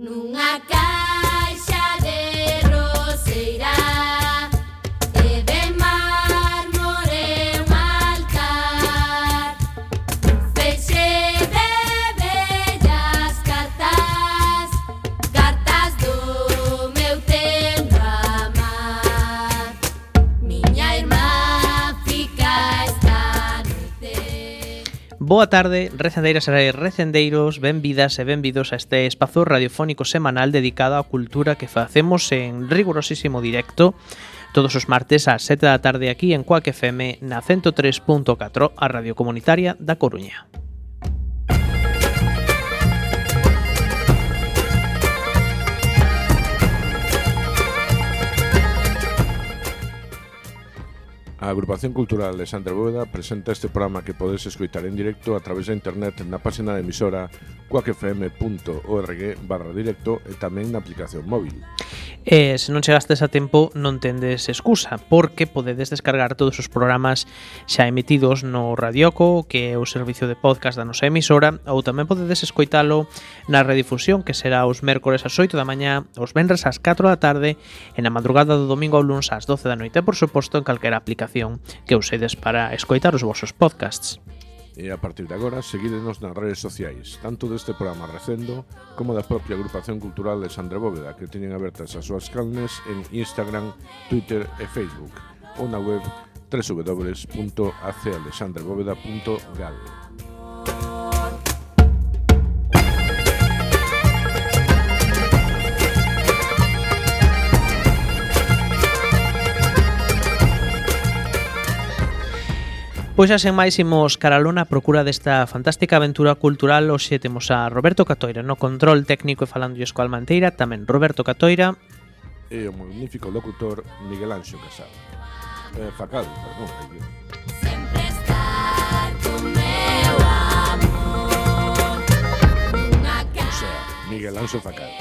Nunha tarde, recendeiras e recendeiros, benvidas e benvidos a este espazo radiofónico semanal dedicado á cultura que facemos en rigurosísimo directo todos os martes ás 7 da tarde aquí en Coac FM na 103.4 a Radio Comunitaria da Coruña. A Agrupación Cultural de Sandra Bóveda presenta este programa que podes escoitar en directo a través da internet na página da emisora cuacfm.org barra directo e tamén na aplicación móvil. E se non chegastes a tempo non tendes excusa, porque podedes descargar todos os programas xa emitidos no Radioco, que é o servicio de podcast da nosa emisora, ou tamén podedes escoitalo na redifusión, que será os mércores ás 8 da mañá, os venres ás 4 da tarde, e na madrugada do domingo ao lunes ás 12 da noite, por suposto en calquera aplicación aplicación que usedes para escoitar os vosos podcasts. E a partir de agora, seguídenos nas redes sociais, tanto deste programa Recendo como da propia agrupación cultural de Sandra Bóveda, que teñen abertas as súas calnes en Instagram, Twitter e Facebook, ou na web www.acalexandrebóveda.gal. Pois xa sen máis imos caralona a procura desta fantástica aventura cultural. Oxe temos a Roberto Catoira no control técnico e falando escoal manteira Tamén Roberto Catoira. E o magnífico locutor Miguel Anxo Casado. Eh, Facado, perdón, aí Sempre estar con meu amor. O sea, Miguel Anxo Facado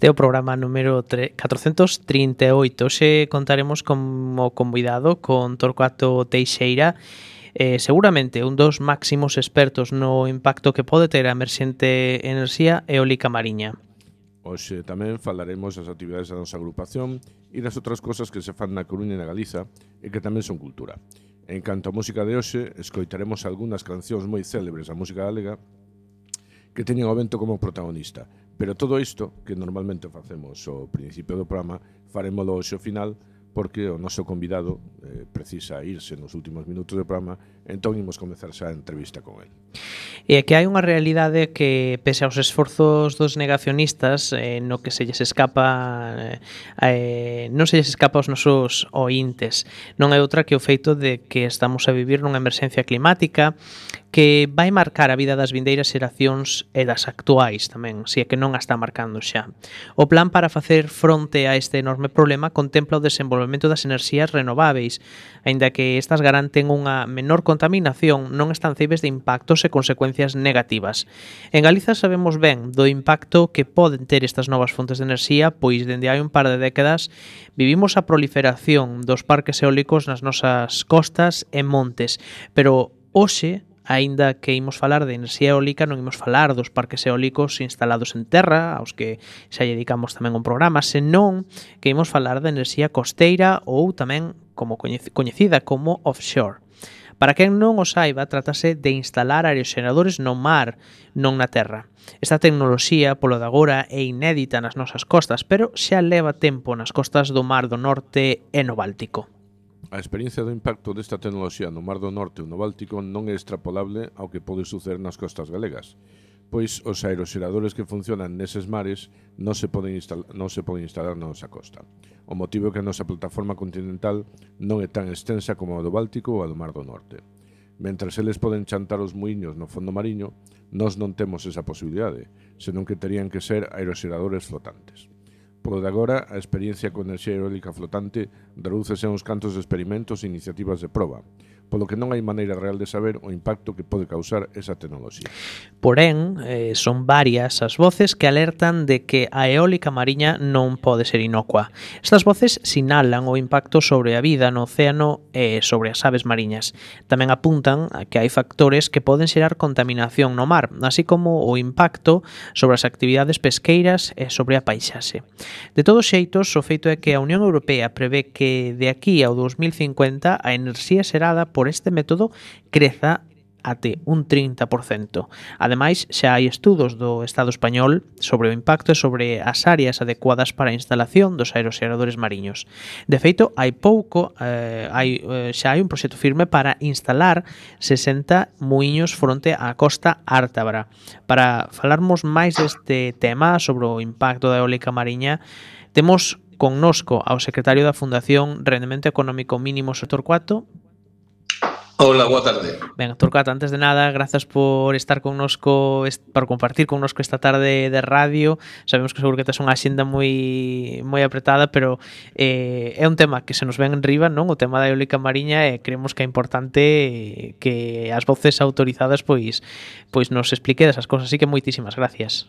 Este é o programa número 438. Hoxe contaremos como convidado con Torcuato Teixeira, eh, seguramente un dos máximos expertos no impacto que pode ter a emerxente enerxía eólica mariña. Hoxe tamén falaremos das actividades da nosa agrupación e das outras cosas que se fan na Coruña e na Galiza e que tamén son cultura. En canto a música de hoxe, escoitaremos algunhas cancións moi célebres da música galega que teñen o vento como protagonista Pero todo isto que normalmente facemos ao principio do programa, farémolo hoxe ao final, porque o noso convidado eh, precisa irse nos últimos minutos do programa Entón imos comenzar xa a entrevista con el. E é que hai unha realidade que, pese aos esforzos dos negacionistas, eh, no que se lles escapa eh, eh non se lles escapa aos nosos ointes. Non é outra que o feito de que estamos a vivir nunha emerxencia climática que vai marcar a vida das vindeiras xeracións e das actuais tamén, se é que non a está marcando xa. O plan para facer fronte a este enorme problema contempla o desenvolvemento das enerxías renováveis, aínda que estas garanten unha menor contribución contaminación non están cibes de impactos e consecuencias negativas. En Galiza sabemos ben do impacto que poden ter estas novas fontes de enerxía, pois dende hai un par de décadas vivimos a proliferación dos parques eólicos nas nosas costas e montes, pero hoxe aínda que imos falar de enerxía eólica, non imos falar dos parques eólicos instalados en terra, aos que xa lle dedicamos tamén un programa, senón que imos falar da enerxía costeira ou tamén como coñecida como offshore. Para quen non o saiba, trátase de instalar aeroxeradores no mar, non na terra. Esta tecnoloxía, polo de agora, é inédita nas nosas costas, pero xa leva tempo nas costas do Mar do Norte e no Báltico. A experiencia do impacto desta tecnoloxía no Mar do Norte e no Báltico non é extrapolable ao que pode suceder nas costas galegas, pois os aeroxeradores que funcionan neses mares non se poden, instalar, non se poden instalar na nosa costa. O motivo é que a nosa plataforma continental non é tan extensa como a do Báltico ou a do Mar do Norte. Mentre eles poden chantar os muiños no fondo mariño, nós non temos esa posibilidade, senón que terían que ser aeroxeradores flotantes. Por agora, a experiencia con enerxía eólica flotante redúcese a uns cantos de experimentos e iniciativas de proba, polo que non hai maneira real de saber o impacto que pode causar esa tecnoloxía. Porén, eh, son varias as voces que alertan de que a eólica mariña non pode ser inocua. Estas voces sinalan o impacto sobre a vida no océano e sobre as aves mariñas. Tamén apuntan a que hai factores que poden xerar contaminación no mar, así como o impacto sobre as actividades pesqueiras e sobre a paisaxe. De todos xeitos, o feito é que a Unión Europea prevé que de aquí ao 2050 a enerxía xerada por por este método creza até un 30%. Ademais, xa hai estudos do Estado español sobre o impacto e sobre as áreas adecuadas para a instalación dos aeroxeradores mariños. De feito, hai pouco, eh, hai, eh, xa hai un proxecto firme para instalar 60 muiños fronte á costa ártabra. Para falarmos máis deste tema sobre o impacto da eólica mariña, temos connosco ao secretario da Fundación Rendemento Económico Mínimo Sector 4, Hola, boa tarde. Ben, Torcuato, antes de nada, grazas por estar connosco, por compartir connosco esta tarde de radio. Sabemos que seguro que tes unha xenda moi moi apretada, pero eh, é un tema que se nos ven riba, non? O tema da eólica mariña e eh, creemos que é importante eh, que as voces autorizadas pois pois nos explique esas cousas, así que moitísimas gracias.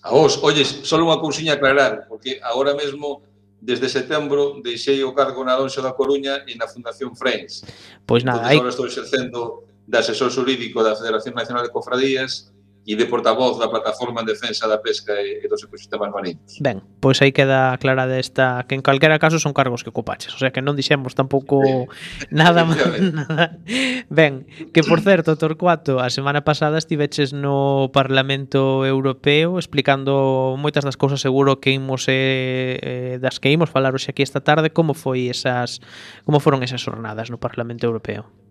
A vos, olles, só unha cousiña aclarar, porque agora mesmo desde setembro deixei o cargo na Alonso da Coruña e na Fundación Friends. Pois nada, aí... Agora estou exercendo de asesor xurídico da Federación Nacional de Cofradías e de portavoz da Plataforma en Defensa da Pesca e, dos Ecosistemas Marinos. Ben, pois aí queda clara desta que en calquera caso son cargos que ocupaches, o sea que non dixemos tampouco sí. nada, nada. Ben, que por certo, Torcuato, a semana pasada estiveches no Parlamento Europeo explicando moitas das cousas seguro que imos eh, eh das que imos falar hoxe aquí esta tarde, como foi esas como foron esas jornadas no Parlamento Europeo?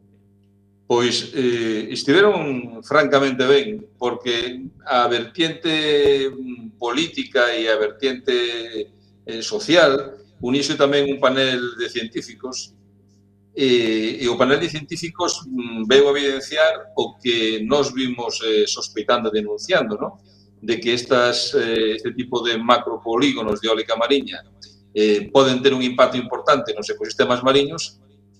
pois eh, estiveron francamente ben, porque a vertiente mm, política e a vertiente eh, social unixe tamén un panel de científicos eh, e o panel de científicos mm, veu evidenciar o que nós vimos eh, sospeitando e denunciando, no? de que estas, eh, este tipo de macropolígonos de eólica mariña eh, poden ter un impacto importante nos ecosistemas mariños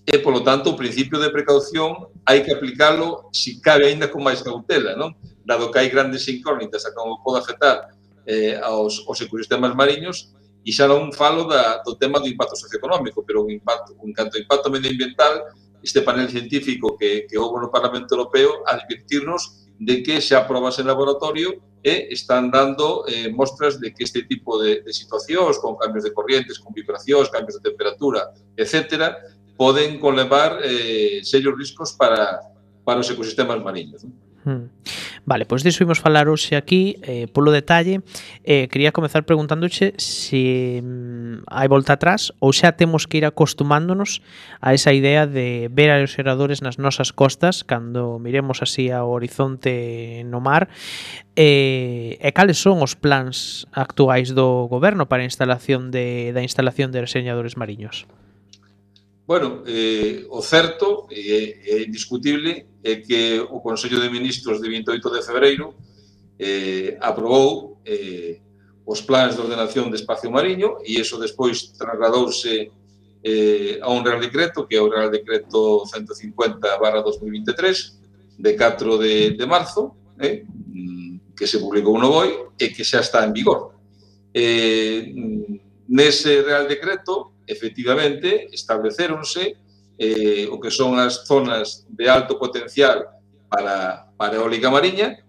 e, polo tanto, o principio de precaución hai que aplicalo, se cabe, aínda con máis cautela, non? Dado que hai grandes incógnitas a como pode afectar eh, aos, aos ecosistemas mariños, e xa non falo da, do tema do impacto socioeconómico, pero un impacto, un canto impacto medioambiental, este panel científico que, que houve no Parlamento Europeo advertirnos de que xa probas en laboratorio e están dando eh, mostras de que este tipo de, de situacións, con cambios de corrientes, con vibracións, cambios de temperatura, etcétera, poden conlevar eh, serios riscos para, para os ecosistemas mariños. Non? Hmm. Vale, pois disso imos falar hoxe aquí eh, polo detalle eh, Quería comezar preguntándoche se mm, hai volta atrás ou xa temos que ir acostumándonos a esa idea de ver a nas nosas costas cando miremos así ao horizonte no mar eh, e cales son os plans actuais do goberno para a instalación de, da instalación de aeroseñadores mariños? Bueno, eh, o certo e eh, é indiscutible é que o Consello de Ministros de 28 de febreiro eh, aprobou eh, os plans de ordenación de espacio mariño e iso despois trasladouse eh, a un Real Decreto, que é o Real Decreto 150 barra 2023, de 4 de, de marzo, eh, que se publicou no BOI e que xa está en vigor. Eh, nese Real Decreto efectivamente, establecéronse eh, o que son as zonas de alto potencial para, para eólica mariña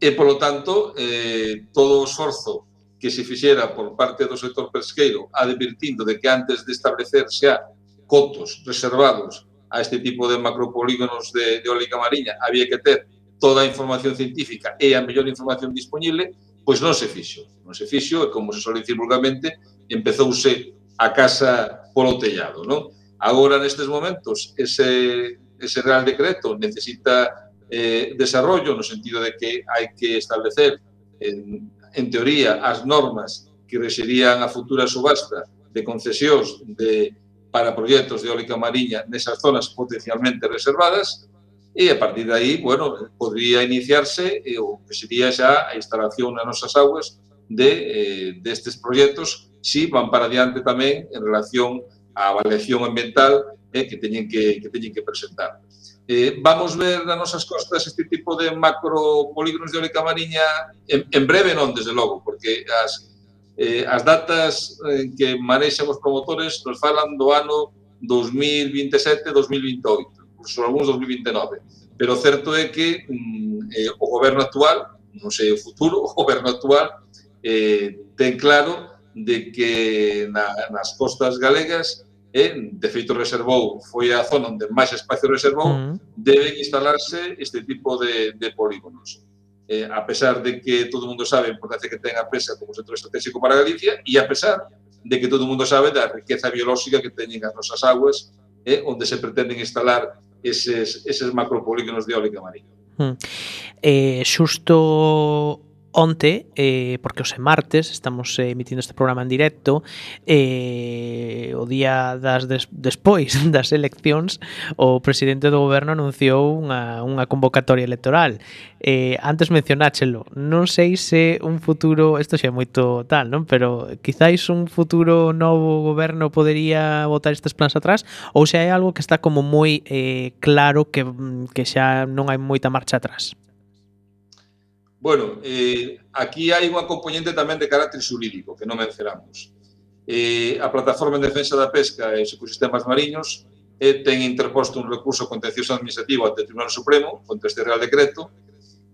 e, polo tanto, eh, todo o esforzo que se fixera por parte do sector pesqueiro advertindo de que antes de establecer xa cotos reservados a este tipo de macropolígonos de, de eólica mariña había que ter toda a información científica e a mellor información disponible, pois non se fixo. Non se fixo e, como se sole dicir vulgarmente, empezouse a casa polo tellado, non? Agora, nestes momentos, ese, ese Real Decreto necesita eh, desarrollo no sentido de que hai que establecer, en, en teoría, as normas que rexerían a futura subasta de concesións de, para proxectos de eólica mariña nesas zonas potencialmente reservadas, e a partir de aí, bueno, podría iniciarse eh, o que sería xa a instalación nas nosas aguas de, eh, destes proxectos si van para diante tamén en relación á avaliación ambiental eh, que teñen que, que teñen que presentar. Eh, vamos ver nas nosas costas este tipo de macro polígonos de eólica mariña en, en breve non, desde logo, porque as, eh, as datas eh, en que manexan os promotores nos falan do ano 2027-2028, por algúns 2029. Pero certo é que mm, eh, o goberno actual, non sei o futuro, o goberno actual eh, ten claro de que na, nas costas galegas e, de feito, reservou, foi a zona onde máis espacio reservou, uh -huh. deben instalarse este tipo de, de polígonos. Eh, a pesar de que todo o mundo sabe a importancia que ten a pesca como centro estratégico para Galicia e a pesar de que todo o mundo sabe da riqueza biolóxica que teñen as nosas aguas eh, onde se pretenden instalar eses, eses macropolígonos de eólica marina. Hmm. Eh, xusto onte, eh, porque os martes estamos eh, emitindo este programa en directo, eh, o día das des, despois das eleccións, o presidente do goberno anunciou unha, unha convocatoria electoral. Eh, antes mencionáchelo, non sei se un futuro, isto xa é moito tal, non? Pero quizáis un futuro novo goberno podería botar estes plans atrás, ou se hai algo que está como moi eh, claro que, mm, que xa non hai moita marcha atrás. Bueno, eh, aquí hai unha componente tamén de carácter xurídico que non mencionamos. Eh, a Plataforma en Defensa da Pesca e os Ecosistemas Mariños eh, ten interposto un recurso contencioso administrativo ante o Tribunal Supremo contra este Real Decreto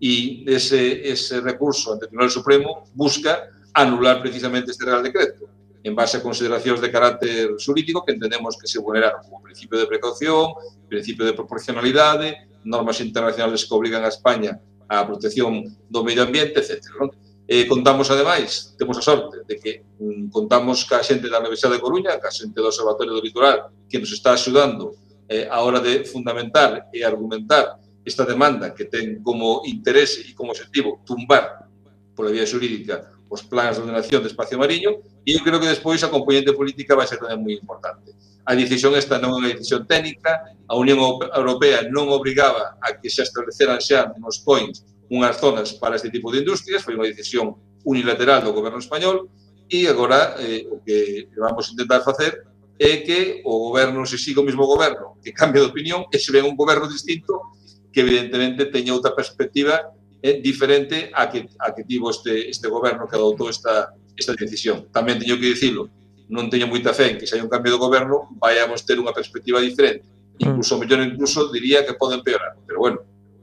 e ese, ese recurso ante o Tribunal Supremo busca anular precisamente este Real Decreto en base a consideracións de carácter xurídico que entendemos que se vulneraron como principio de precaución, principio de proporcionalidade, normas internacionales que obrigan a España a protección do medio ambiente, etc. Non? Eh, contamos, ademais, temos a sorte de que mm, contamos ca xente da Universidade de Coruña, ca xente do Observatorio do Litoral, que nos está axudando eh, a hora de fundamentar e argumentar esta demanda que ten como interese e como objetivo tumbar pola vía xurídica os plans de ordenación de espacio mariño e eu creo que despois a componente política vai ser tamén moi importante. A decisión esta non é unha decisión técnica, a Unión Europea non obrigaba a que se estableceran xa nos points unhas zonas para este tipo de industrias, foi unha decisión unilateral do goberno español, e agora eh, o que vamos intentar facer é que o goberno se siga o mesmo goberno, que cambie de opinión, e se ven un goberno distinto que evidentemente teña outra perspectiva eh, diferente a que, a que tivo este, este goberno que adoptou esta, esta decisión. Tamén teño que dicilo, non teño moita fe en que se hai un cambio de goberno, vayamos ter unha perspectiva diferente. Mm. Incluso, mellor incluso, diría que poden empeorar. Pero bueno,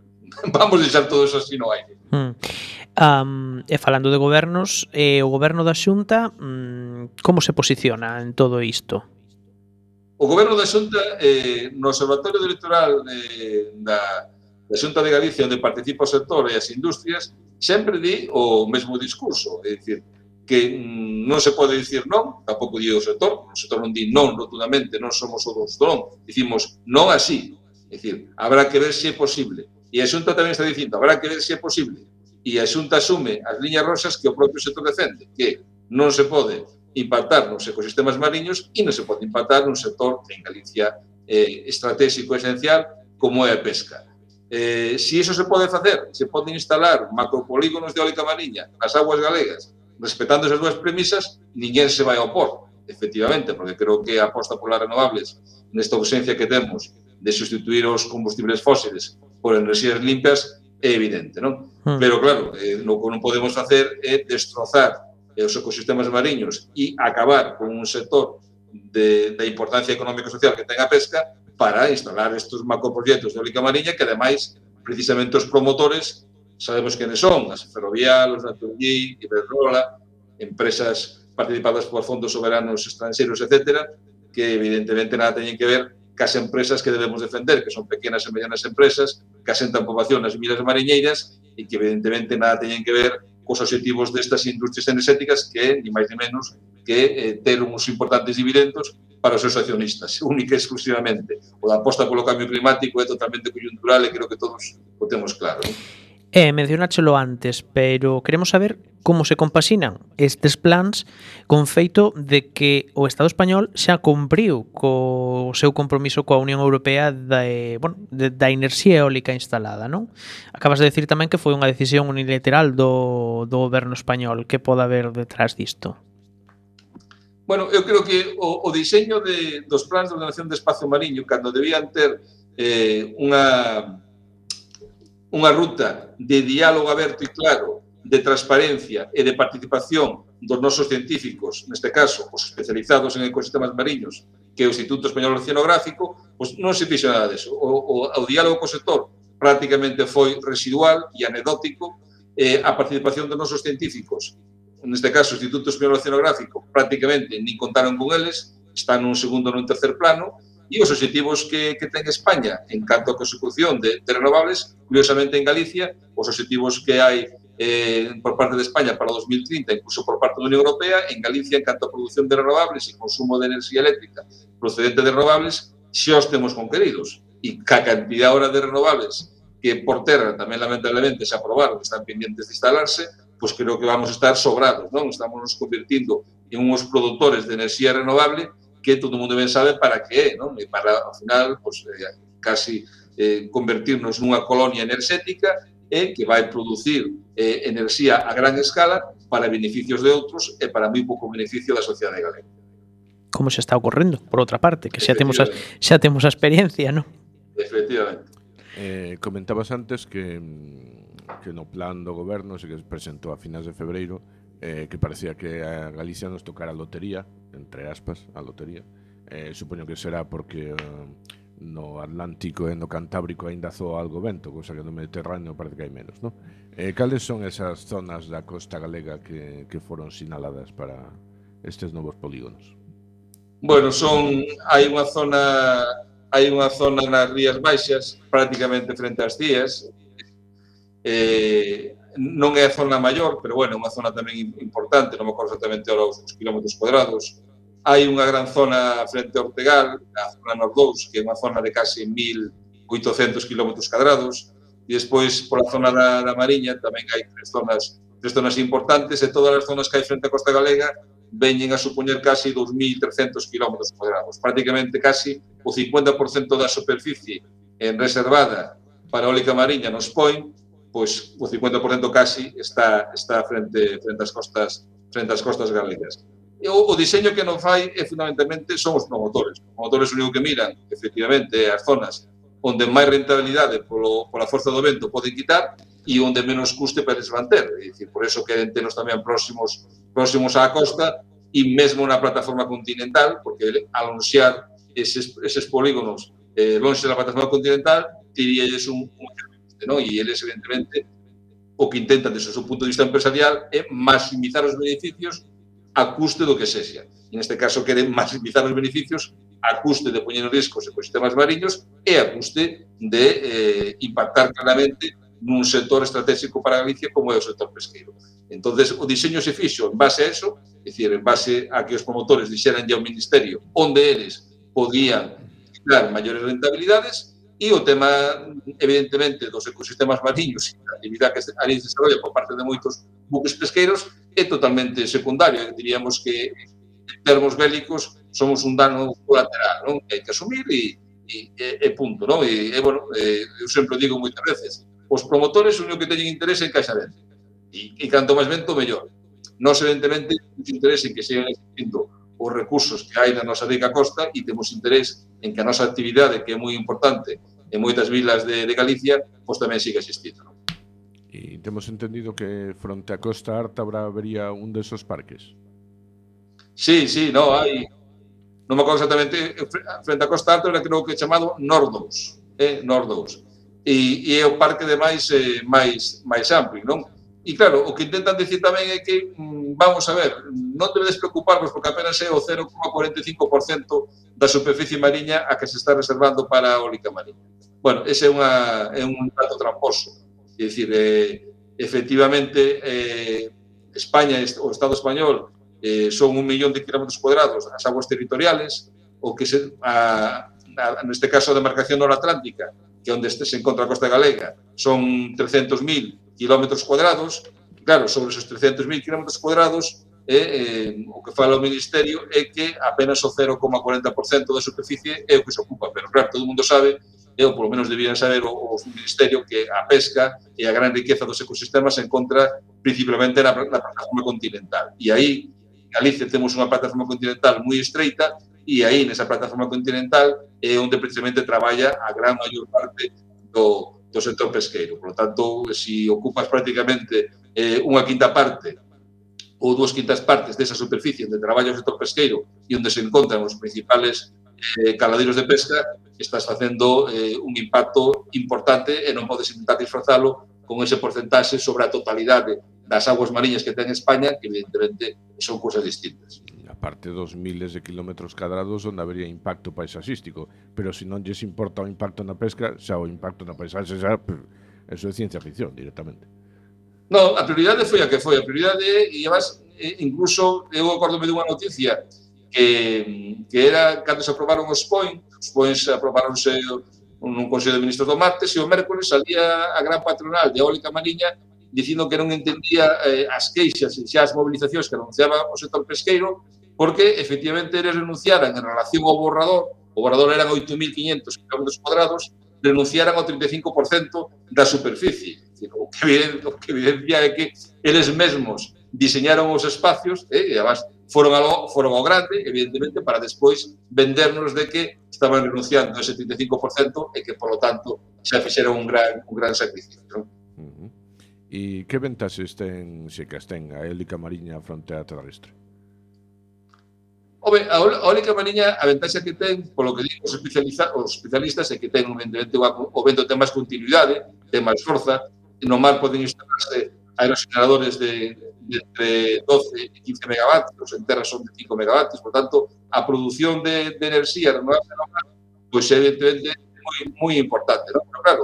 vamos deixar todo eso así no aire. Mm. Um, e falando de gobernos, eh, o goberno da Xunta, mm, como se posiciona en todo isto? O goberno da Xunta, eh, no Observatorio Electoral eh, da, da Xunta de Galicia, onde participa o sector e as industrias, sempre di o mesmo discurso, é dicir, que mm, non se pode dicir non, tampouco di o sector, o sector non di non rotundamente, non somos o dos non, dicimos non así, é dicir, habrá que ver se é posible. E a Xunta tamén está dicindo, habrá que ver se é posible. E a Xunta asume as liñas rosas que o propio sector defende, que non se pode impactar nos ecosistemas mariños e non se pode impactar nun sector en Galicia eh, estratégico esencial como é a pesca. Eh, si iso se pode facer, se poden instalar macropolígonos de eólica mariña nas aguas galegas respetando esas dúas premisas, ninguén se vai opor, efectivamente, porque creo que a aposta polas renovables, nesta ausencia que temos de sustituir os combustibles fósiles por enerxías limpias, é evidente, non? Hmm. Pero claro, eh, no que non podemos facer é destrozar eh, os ecosistemas mariños e acabar con un sector de, da importancia económico-social que ten a pesca para instalar estes macroproxectos de eólica mariña que ademais precisamente os promotores sabemos quenes son, as ferrovial, os Naturgy, Iberdrola, empresas participadas por fondos soberanos estranxeiros, etc., que evidentemente nada teñen que ver cas empresas que debemos defender, que son pequenas e medianas empresas, que asentan poboación nas miras mariñeiras e que evidentemente nada teñen que ver cos objetivos destas industrias energéticas que, ni máis ni menos, que eh, ter uns importantes dividendos para os seus accionistas, única e exclusivamente. O da aposta polo cambio climático é totalmente coyuntural e creo que todos o temos claro. Non? E mencionáchelo antes, pero queremos saber como se compaxinan estes plans con feito de que o Estado español xa cumpriu co seu compromiso coa Unión Europea da, eh, bueno, de, da inerxía eólica instalada, non? Acabas de decir tamén que foi unha decisión unilateral do, do goberno español. Que pode haber detrás disto? Bueno, eu creo que o, o diseño de, dos plans de ordenación de espacio mariño, cando debían ter eh, unha unha ruta de diálogo aberto e claro, de transparencia e de participación dos nosos científicos, neste caso, os especializados en ecosistemas mariños, que é o Instituto Español Oceanográfico, pois non se fixo nada deso. O, o, o diálogo co sector prácticamente foi residual e anedótico, eh, a participación dos nosos científicos, neste caso, o Instituto Español Oceanográfico, prácticamente nin contaron con eles, están nun segundo ou nun tercer plano, e os objetivos que, que ten España en canto a consecución de, de renovables, curiosamente en Galicia, os objetivos que hai eh, por parte de España para 2030, incluso por parte da Unión Europea, en Galicia, en canto a producción de renovables e consumo de enerxía eléctrica procedente de renovables, xa os temos conqueridos. E ca cantidad hora de renovables que por terra tamén lamentablemente se aprobaron, están pendientes de instalarse, pois creo que vamos a estar sobrados, non? Estamos nos convertindo en uns produtores de enerxía renovable que todo mundo ben sabe para que é, non? E para, ao final, pois, eh, casi eh, convertirnos nunha colonia enerxética e que vai producir eh, enerxía a gran escala para beneficios de outros e para moi pouco beneficio da sociedade galega. Como xa está ocorrendo, por outra parte, que xa temos a, xa temos a experiencia, non? Efectivamente. Eh, comentabas antes que que no plan do goberno se que presentou a finais de febreiro eh, que parecía que a Galicia nos tocara a lotería entre aspas, a lotería. Eh, supoño que será porque eh, no Atlántico e no Cantábrico aínda zoa algo vento, cosa que no Mediterráneo parece que hai menos, non? Eh, cales son esas zonas da costa galega que, que foron sinaladas para estes novos polígonos? Bueno, son hai unha zona hai unha zona nas Rías Baixas, prácticamente frente ás Cías, eh, non é a zona maior, pero bueno, é unha zona tamén importante, non me acordo exactamente ahora os km cuadrados. Hai unha gran zona frente a Ortegal, a zona Nordous, que é unha zona de case 1.800 km cuadrados, e despois pola zona da, da Mariña tamén hai tres zonas tres zonas importantes. E todas as zonas que hai frente á Costa Galega veñen a supoñer casi 2.300 km cuadrados, prácticamente casi o 50% da superficie en reservada para a eólica mariña nos point, pois o 50% casi está está frente frente ás costas frente ás costas galegas. E o, o diseño que non fai é fundamentalmente son os promotores. Os promotores o único que miran, efectivamente, as zonas onde máis rentabilidade polo, pola forza do vento poden quitar e onde menos custe para eles manter. É dicir, por eso queren tenos tamén próximos próximos á costa e mesmo na plataforma continental, porque al anunciar eses, eses polígonos eh, longe da plataforma continental, tiríalles un, un onde non, e eles evidentemente o que intentan desde o seu punto de vista empresarial é maximizar os beneficios a custe do que sexa. E neste caso queren maximizar os beneficios a custe de poñer en risco os ecosistemas mariños e a custe de eh, impactar claramente nun sector estratégico para Galicia como é o sector pesqueiro. entonces o diseño se fixo en base a eso, é dicir, en base a que os promotores dixeran ya ao Ministerio onde eles podían dar maiores rentabilidades E o tema, evidentemente, dos ecosistemas mariños e a actividade que ali se desarrolla por parte de moitos buques pesqueiros é totalmente secundario. Diríamos que, en termos bélicos, somos un dano colateral, non? Que hai que asumir e, e, e punto, non? E, e bueno, e, eu sempre digo moitas veces, os promotores o único que teñen interés é que haxa vento. E, e canto máis vento, mellor. Non, evidentemente, nos interese que sigan existindo os recursos que hai na nosa rica costa e temos interés en que a nosa actividade, que é moi importante en moitas vilas de, de Galicia, pois tamén siga existindo. Non? E temos entendido que fronte a Costa Ártabra habería un desos parques. Sí, sí, no, hai... Non me acordo exactamente, eh, frente a Costa Ártabra creo que chamado Nordous, eh, Nordous. E, e é o parque de máis, eh, máis, máis amplo, non? E claro, o que intentan decir tamén é que mm, vamos a ver, non debedes preocuparvos porque apenas é o 0,45% da superficie mariña a que se está reservando para a eólica mariña. Bueno, ese é, unha, é un dato tramposo. É dicir, eh, efectivamente, eh, España, o Estado español, eh, son un millón de kilómetros cuadrados as aguas territoriales, o que se, a, a, neste caso a demarcación noratlántica, que onde se encontra a costa galega, son 300.000 kilómetros cuadrados, claro, sobre esos 300.000 km cuadrados, eh, eh, o que fala o Ministerio é que apenas o 0,40% da superficie é o que se ocupa, pero claro, todo o mundo sabe, e ou polo menos debían saber o, o Ministerio, que a pesca e a gran riqueza dos ecosistemas se encontra principalmente na, na plataforma continental. E aí, en Galicia temos unha plataforma continental moi estreita, e aí, nesa plataforma continental, é onde precisamente traballa a gran maior parte do, do sector pesqueiro. Por lo tanto, se si ocupas prácticamente eh, unha quinta parte ou dúas quintas partes desa superficie onde traballa o sector pesqueiro e onde se encontran os principales eh, caladeiros de pesca, estás facendo eh, un impacto importante e non podes intentar disfrazalo con ese porcentaxe sobre a totalidade das aguas mariñas que ten España, que evidentemente son cousas distintas. A parte dos miles de kilómetros cadrados onde habería impacto paisaxístico, pero se non lles importa o impacto na pesca, xa o impacto na paisaxe xa, eso é ciencia ficción directamente. Non, a prioridade foi a que foi. A prioridade e además, eh, incluso, eu acordome dunha noticia que, que era cando se aprobaron os POIN, os POINs aprobaronse nun Consello de Ministros do martes e o mércoles salía a gran patronal de Eólica Mariña dicindo que non entendía eh, as queixas e xa as mobilizacións que anunciaba o sector pesqueiro porque efectivamente eles renunciaran en relación ao borrador, o borrador eran 8.500 km cuadrados, renunciaran ao 35% da superficie. Decir, o, que o que evidencia é que eles mesmos diseñaron os espacios eh, e además foron ao, foron ao grande, evidentemente, para despois vendernos de que estaban renunciando ao ese 35% e que, por lo tanto, xa fixeron un gran, un gran sacrificio. Non? Uh -huh. E que ventaxes ten, se que ten, a élica mariña fronte á terrestre? Obe, a eólica mariña, a ventaxa que ten, polo que digo os, especialista, os especialistas, é que ten, evidentemente, o vento ten máis continuidade, ten máis forza, no mar poden instalarse aerogeneradores de, de entre 12 e 15 megavatios, en terra son de 5 megavatios, por tanto, a produción de, de enerxía renovable no mar, pois pues, evidentemente moi, moi importante, non? Pero claro,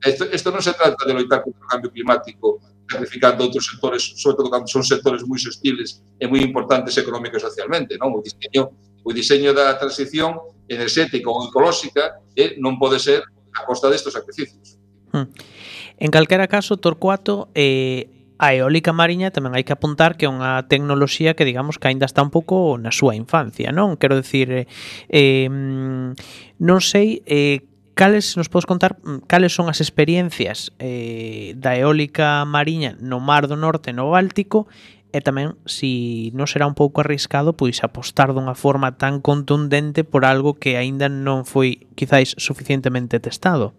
isto, isto non se trata de loitar contra o cambio climático sacrificando outros sectores, sobre todo cando son sectores moi sostiles e moi importantes económica e socialmente, non? O diseño, o diseño da transición enerxética ou ecolóxica eh, non pode ser a costa destes sacrificios. Hmm. En calquera caso, Torcuato eh, a eólica mariña tamén hai que apuntar que é unha tecnoloxía que digamos que aínda está un pouco na súa infancia, non? Quero dicir, eh, non sei eh, cales nos podes contar mm, cales son as experiencias eh, da eólica mariña no Mar do Norte, no Báltico, e tamén si non será un pouco arriscado pois apostar dunha forma tan contundente por algo que aínda non foi quizáis suficientemente testado.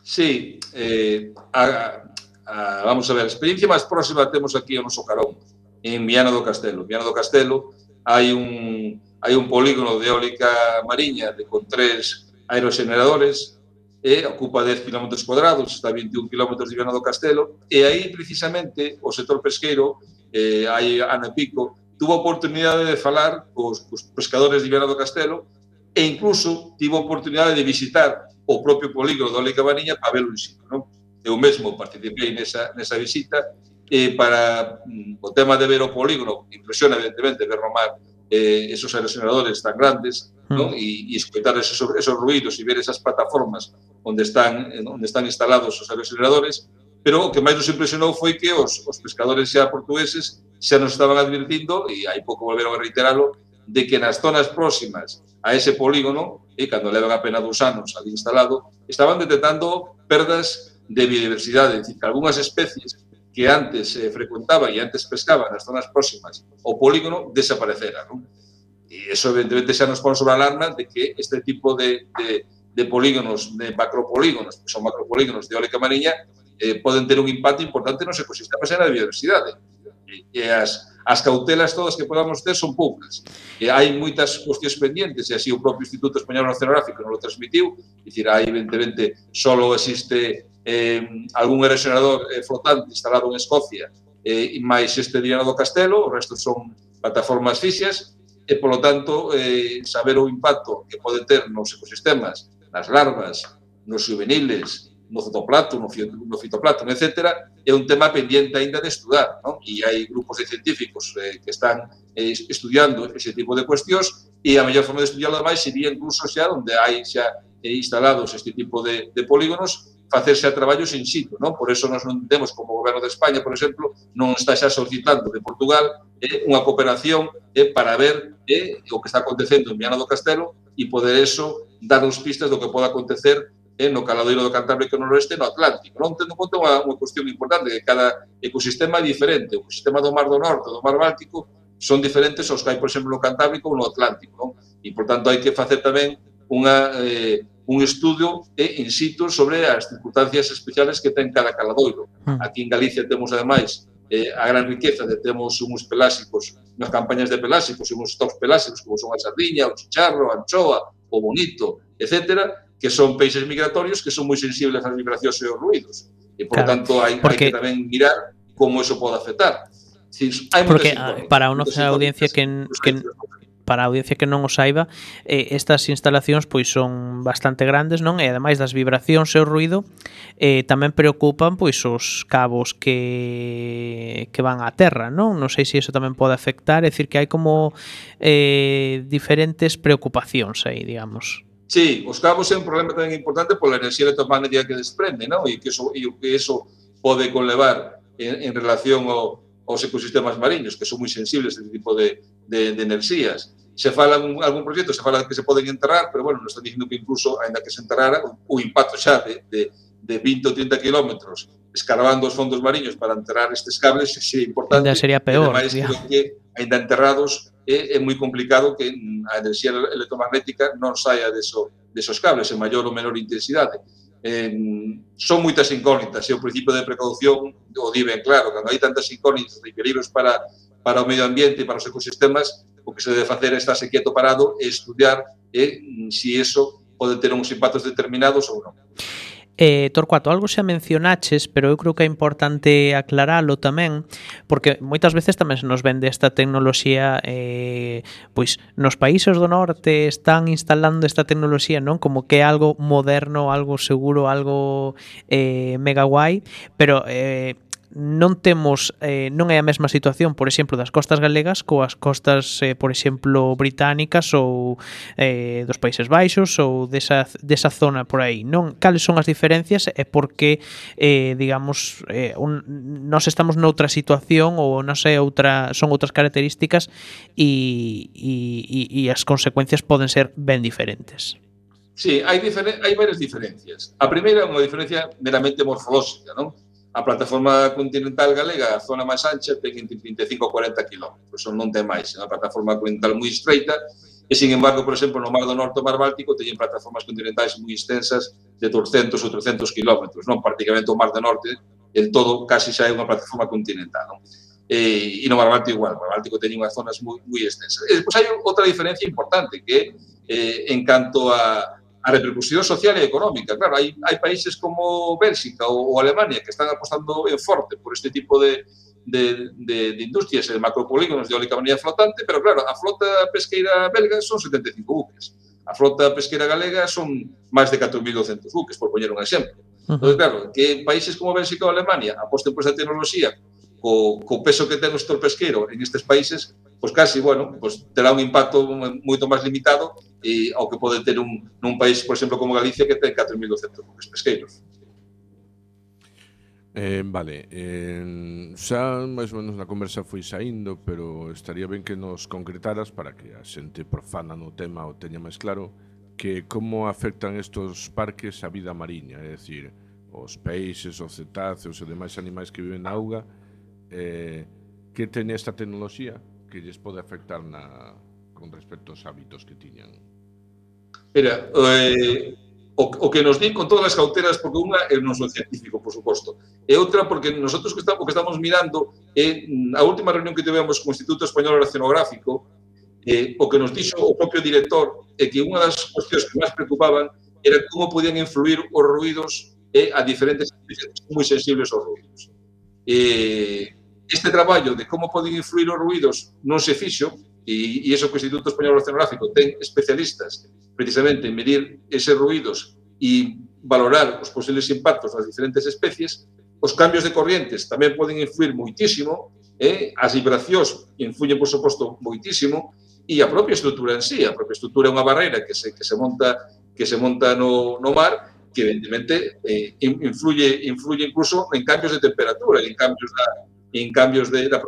Sí, eh, a, a, vamos a ver, a experiencia máis próxima temos aquí o noso Carón, en Viana do Castelo. En Viana do Castelo hai un, hai un polígono de eólica mariña de, con tres aerogeneradores e ocupa 10 km cuadrados, está a 21 km de Viana do Castelo, e aí precisamente o sector pesqueiro, eh, hai ano e pico, tuvo a oportunidade de falar cos, cos pescadores de Viana do Castelo e incluso tivo a oportunidade de visitar o propio polígono de Olica Baniña para verlo en sitio. Non? Eu mesmo participei nesa, nesa visita e para mm, o tema de ver o polígono impresiona evidentemente ver o mar eh, esos aerosenadores tan grandes mm. non? E, e escoitar esos, esos ruidos e ver esas plataformas onde están, onde están instalados os aerosenadores pero o que máis nos impresionou foi que os, os pescadores xa portugueses xa nos estaban advirtindo, e hai pouco volveron a reiteralo, de que nas zonas próximas a ese polígono, e cando levan apenas dous anos ali instalado, estaban detectando perdas de biodiversidade, dicir, que algunhas especies que antes eh, frecuentaba e antes pescaba nas zonas próximas ao polígono desaparecera. Non? E eso, evidentemente, xa nos pon sobre a alarma de que este tipo de, de, de polígonos, de macropolígonos, que son macropolígonos de óleca mariña, eh, poden ter un impacto importante nos ecosistemas e na biodiversidade. E, e as, as cautelas todas que podamos ter son poucas. E hai moitas cuestións pendentes, e así o propio Instituto Español Oceanográfico non o transmitiu, dicir, aí evidentemente só existe eh, algún erosionador eh, flotante instalado en Escocia eh, máis este Diana do Castelo, o resto son plataformas fixas, e, polo tanto, eh, saber o impacto que pode ter nos ecosistemas, nas larvas, nos juveniles, no fotoplato, no fitoplato, etc., é un tema pendiente aínda de estudar, non? E hai grupos de científicos eh, que están eh, estudiando ese tipo de cuestións e a mellor forma de estudiarlo máis sería incluso xa onde hai xa eh, instalados este tipo de, de polígonos facerse a traballos in situ, non? Por eso nos non temos como goberno de España, por exemplo, non está xa solicitando de Portugal eh, unha cooperación eh, para ver eh, o que está acontecendo en Viana do Castelo e poder eso darnos pistas do que pode acontecer eh, no caladoiro do Cantábrico noroeste e no Atlántico. Non tendo en conta unha, unha cuestión importante, que cada ecosistema é diferente. O sistema do Mar do Norte, do Mar Báltico, son diferentes aos que hai, por exemplo, no Cantábrico ou no Atlántico. Non? E, por tanto, hai que facer tamén unha, eh, un estudio eh, in situ sobre as circunstancias especiales que ten cada caladoiro. Ah. Aquí en Galicia temos, ademais, eh, a gran riqueza de temos uns pelásicos, unhas campañas de pelásicos e uns stocks pelásicos como son a sardiña, o chicharro, a anchoa, o bonito, etc que son peixes migratorios que son moi sensibles ás vibracións e aos ruidos. E, por claro, tanto, hai, porque... hai que tamén mirar como eso pode afectar. Si, hai porque informes, para a nosa audiencia que, que, para a audiencia que non o saiba, eh, estas instalacións pois son bastante grandes, non? E ademais das vibracións e o ruido, eh, tamén preocupan pois os cabos que que van á terra, non? Non sei se iso tamén pode afectar, é dicir que hai como eh diferentes preocupacións aí, digamos. Sí, os cabos é un problema tamén importante pola enerxía electromagnética que desprende, non? E que eso, e que eso pode conlevar en, en relación ao, aos ecosistemas mariños, que son moi sensibles a este tipo de, de, de enerxías. Se fala algún, algún proxecto, se fala que se poden enterrar, pero, bueno, nos están dicindo que incluso, ainda que se enterrara, o, o impacto xa de, de, de 20 ou 30 kilómetros escarbando os fondos mariños para enterrar estes cables, se é importante. Ainda sería peor. Ademais, creo que, ainda enterrados, é, é moi complicado que a enerxía electromagnética non saia deso, desos cables en maior ou menor intensidade. Eh, son moitas incógnitas e o principio de precaución o di ben claro, cando hai tantas incógnitas e peligros para, para o medio ambiente e para os ecosistemas, o que se debe facer é estarse quieto parado e estudiar eh, si eso pode ter uns impactos determinados ou non. Eh, Torcuato, algo xa mencionaches, pero eu creo que é importante aclaralo tamén, porque moitas veces tamén se nos vende esta tecnoloxía eh, pois nos países do norte están instalando esta tecnoloxía, non? Como que é algo moderno, algo seguro, algo eh, mega guai, pero eh, non temos eh, non é a mesma situación, por exemplo, das costas galegas coas costas, eh, por exemplo, británicas ou eh, dos Países Baixos ou desa, desa zona por aí. Non cales son as diferencias e por que eh, digamos eh, un, nos estamos noutra situación ou non sei, outra son outras características e, e, e as consecuencias poden ser ben diferentes. Sí, hai, diferen hai varias diferencias. A primeira é unha diferencia meramente morfolóxica, non? A plataforma continental galega, a zona máis ancha, ten entre 35 e 40 km, son non ten máis, é unha plataforma continental moi estreita, e, sin embargo, por exemplo, no Mar do Norte, e Mar Báltico, teñen plataformas continentais moi extensas de 200 ou 300 km, non? Prácticamente o Mar do Norte, en todo, casi xa é unha plataforma continental, non? E, e no Mar Báltico igual, o Mar Báltico teñen unhas zonas moi, moi extensas. E, despois, hai outra diferencia importante, que eh, en canto a, a repercusión social e económica. Claro, hai, hai países como Bélxica ou, ou Alemania que están apostando en forte por este tipo de, de, de, de industrias e de macropolígonos de eólica maría flotante, pero claro, a flota pesqueira belga son 75 buques. A flota pesqueira galega son máis de 4.200 buques, por poñer un exemplo. Entón, claro, que países como Bélxica ou Alemania aposten por esta tecnoloxía co, co peso que ten o sector pesqueiro en estes países, pois casi, bueno, pois terá un impacto moito máis limitado e ao que pode ter un, nun país, por exemplo, como Galicia, que ten 4.200 pesqueiros. Eh, vale, eh, xa máis ou menos na conversa foi saindo, pero estaría ben que nos concretaras para que a xente profana no tema o teña máis claro que como afectan estos parques a vida mariña, é dicir, os peixes, os cetáceos e demais animais que viven na auga, eh, que teña esta tecnoloxía que lles pode afectar na, con respecto aos hábitos que tiñan? Mira, eh, o, o que nos din con todas as cautelas, porque unha é non sou científico, por suposto, e outra porque nosotros que estamos, o que estamos mirando é mm, a última reunión que tivemos co Instituto Español Oceanográfico, eh, o que nos dixo o propio director é que unha das cuestións que máis preocupaban era como podían influir os ruidos eh, a diferentes especies moi sensibles aos ruidos. Eh, este traballo de como poden influir os ruidos non se fixo, e, e iso que o Instituto Español Oceanográfico ten especialistas precisamente en medir eses ruidos e valorar os posibles impactos nas diferentes especies, os cambios de corrientes tamén poden influir moitísimo, eh? as vibracións influyen, por suposto, moitísimo, e a propia estrutura en sí, a propia estrutura é unha barreira que se, que se monta que se monta no, no mar que evidentemente eh, influye influye incluso en cambios de temperatura, en cambios da, en cambios de, da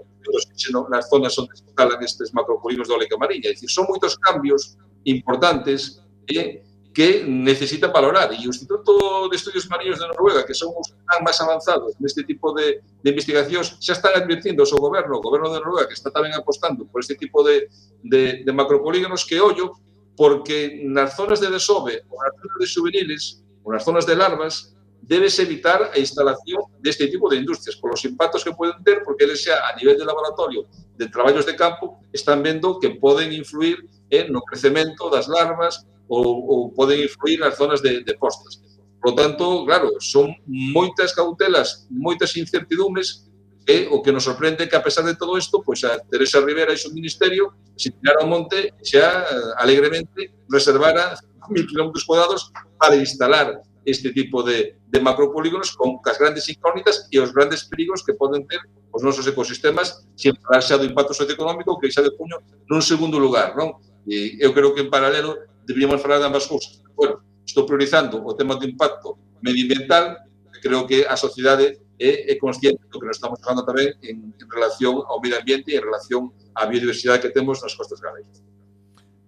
nas zonas onde se instalan estes macropolinos de ólica mariña. É dicir, son moitos cambios importantes eh, que necesitan valorar. E o Instituto de Estudios Mariños de Noruega, que son os tan máis avanzados neste tipo de, de investigacións, xa están advirtiendo ao seu goberno, o goberno de Noruega, que está tamén apostando por este tipo de, de, de macropolígonos, que ollo, porque nas zonas de desove ou nas zonas de juveniles ou nas zonas de larvas debes evitar a instalación deste tipo de industrias, polos impactos que poden ter, porque eles xa a nivel de laboratorio de traballos de campo están vendo que poden influir en no crecemento das larvas ou, ou poden influir nas zonas de, de postas. Por tanto, claro, son moitas cautelas, moitas incertidumes e ¿eh? o que nos sorprende é que a pesar de todo isto, pois a Teresa Rivera e o ministerio se tiraron ao monte xa alegremente reservara mil kilómetros cuadrados para instalar este tipo de, de macropolígonos con as grandes incógnitas e os grandes perigos que poden ter os nosos ecosistemas sin falar xa do impacto socioeconómico que xa de puño nun segundo lugar, non? E eu creo que en paralelo deberíamos falar de ambas cousas. Bueno, estou priorizando o tema do impacto medioambiental, creo que a sociedade é, é consciente do que nos estamos falando tamén en, en relación ao medio ambiente e en relación á biodiversidade que temos nas costas galegas.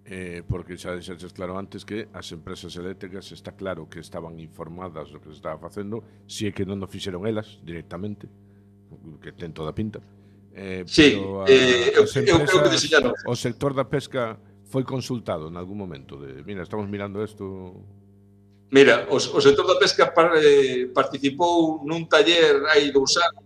Eh, porque xa dixetes claro antes que as empresas eléctricas está claro que estaban informadas do que se estaba facendo, si é que non o fixeron elas directamente, que ten toda a pinta. Eh, sí, pero a, eh, eu, empresas, eu, eu, eu o sector da pesca foi consultado en algún momento de, mira, estamos mirando isto Mira, o, o sector da pesca par, eh, participou nun taller hai dous anos,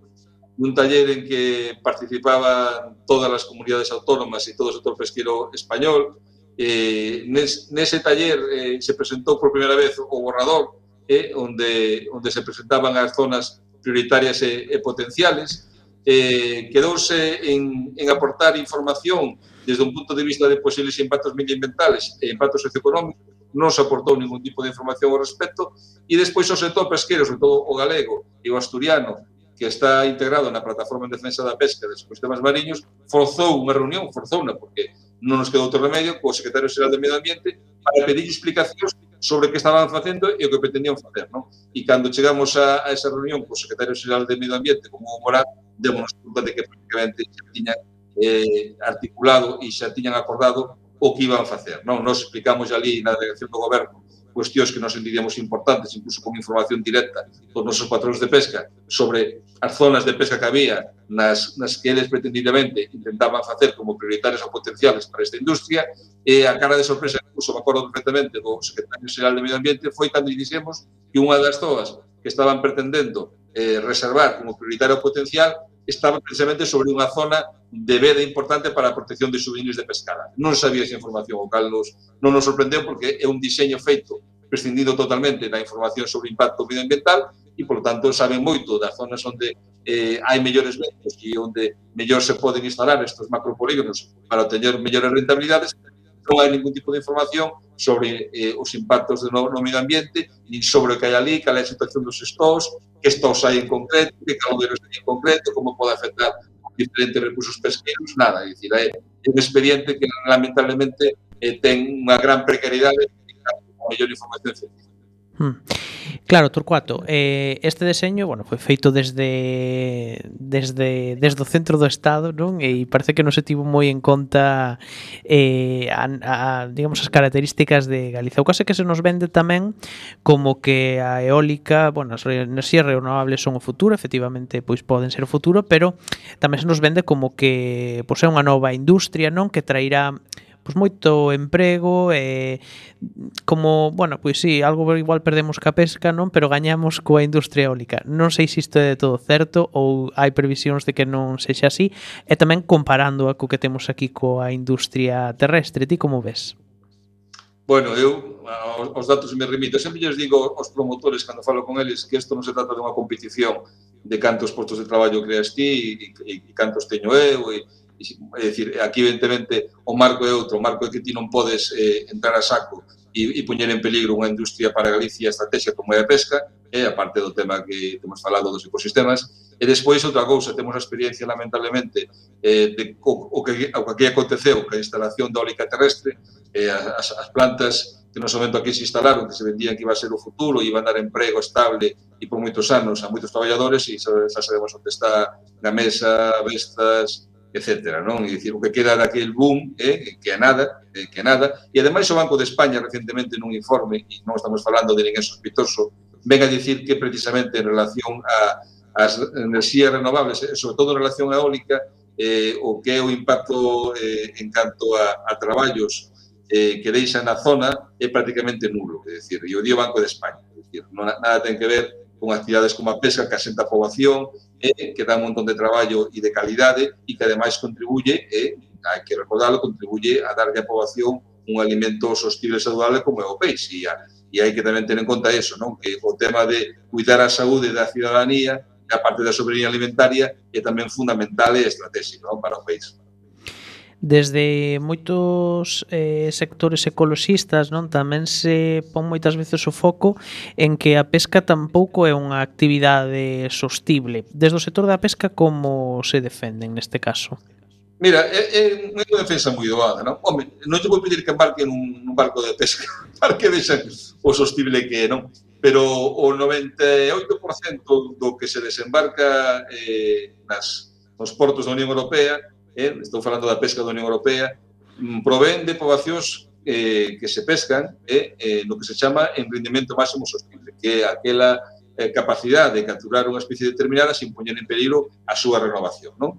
nun taller en que participaban todas as comunidades autónomas e todo o sector pesquero español, Eh, nes, nese taller eh, se presentou por primeira vez o borrador, eh, onde, onde se presentaban as zonas prioritarias e, e potenciales. Eh, quedouse en, en aportar información desde un punto de vista de posibles impactos medioambientales e impactos socioeconómicos, non se aportou ningún tipo de información ao respecto, e despois o sector pesqueiro, sobre todo o galego e o asturiano, que está integrado na plataforma en defensa da pesca dos sistemas mariños, forzou unha reunión, forzouna, porque non nos quedou outro remedio co secretario xeral do Medio Ambiente para pedir explicacións sobre o que estaban facendo e o que pretendían facer. Non? E cando chegamos a, a esa reunión co secretario xeral do Medio Ambiente, como o Morán, demos conta de que prácticamente xa tiñan eh, articulado e xa tiñan acordado o que iban facer. Non? Nos explicamos ali na delegación do goberno cuestións que nos entendíamos importantes, incluso con información directa dos nosos patróns de pesca sobre as zonas de pesca que había nas, nas que eles pretendidamente intentaban facer como prioritarias ou potenciales para esta industria, e a cara de sorpresa, incluso me acordo perfectamente do secretario xeral de Medio Ambiente, foi cando dixemos que unha das zoas que estaban pretendendo eh, reservar como prioritario potencial estaba precisamente sobre unha zona de veda importante para a protección de souvenirs de pescada. Non sabía esa información, o cal nos, non nos sorprendeu porque é un diseño feito prescindido totalmente da información sobre o impacto medioambiental e, por tanto, saben moito das zonas onde eh, hai mellores ventos e onde mellor se poden instalar estes macropolígonos para obtener mellores rentabilidades, non hai ningún tipo de información sobre eh, os impactos do no, no medio ambiente, nin sobre o que hai ali, cal é a situación dos estós, que estós hai en concreto, que caloderos hai en concreto, como pode afectar diferentes recursos pesqueiros, nada. É dicir, é un expediente que lamentablemente eh, ten unha gran precariedade e a mellor información científica. Hmm. Claro, Torcuato, eh, este deseño, bueno, foi feito desde desde desde o centro do estado, non? E parece que non se tivo moi en conta eh, a, a, digamos as características de Galiza. O caso é que se nos vende tamén como que a eólica, bueno, as enerxías renovables son o futuro, efectivamente, pois poden ser o futuro, pero tamén se nos vende como que pois é unha nova industria, non? Que trairá pois moito emprego e como, bueno, pois sí, algo igual perdemos ca pesca, non, pero gañamos coa industria eólica. Non sei se isto é de todo certo ou hai previsións de que non sexa así, e tamén comparando a co que temos aquí coa industria terrestre, ti como ves? Bueno, eu aos datos me remito. Sempre lles digo aos promotores cando falo con eles que isto non se trata de unha competición de cantos postos de traballo creas ti e, e, e cantos teño eu e, é dicir, aquí evidentemente o marco é outro, o marco é que ti non podes eh, entrar a saco e, e poñer en peligro unha industria para Galicia estrategia como é a pesca, eh, a parte do tema que temos falado dos ecosistemas, e despois outra cousa, temos a experiencia lamentablemente eh, de o, o, que, o que aquí aconteceu, que a instalación da ólica terrestre, eh, as, as plantas que no momento aquí se instalaron, que se vendían que iba a ser o futuro, iba a dar emprego estable e por moitos anos a moitos traballadores e xa, xa sabemos onde está na mesa, vestas, etcétera, non? E dicir, o que queda daquel boom é eh, que é nada, eh, que é nada. E ademais o Banco de España recentemente nun informe, e non estamos falando de ninguén sospitoso, ven a dicir que precisamente en relación a as enerxías renovables, eh, sobre todo en relación a eólica, eh, o que é o impacto eh, en canto a, a traballos eh, que deixa na zona é prácticamente nulo, é dicir, e o dio Banco de España, é dicir, non, nada ten que ver con actividades como a pesca que asenta a poboación, eh, que dá un montón de traballo e de calidade e que ademais contribuye, eh, hai que recordarlo, contribuye a darlle a poboación un alimento sostible e saludable como é o peixe e, a, e hai que tamén ter en conta eso, non? que o tema de cuidar a saúde da ciudadanía a parte da soberanía alimentaria é tamén fundamental e estratégico non? para o país desde moitos eh, sectores ecoloxistas non tamén se pon moitas veces o foco en que a pesca tampouco é unha actividade sostible. Desde o sector da pesca como se defenden neste caso? Mira, é, é unha defensa moi doada, non? Home, non te vou pedir que embarque nun, nun barco de pesca, para que vexan o sostible que é, non? Pero o 98% do que se desembarca eh, nas, nos portos da Unión Europea eh, estou falando da pesca da Unión Europea, mm, provén de poboacións eh, que se pescan eh, eh, no que se chama emprendimento máximo sostible, que é aquela eh, capacidade de capturar unha especie determinada sin poñer en peligro a súa renovación. Non?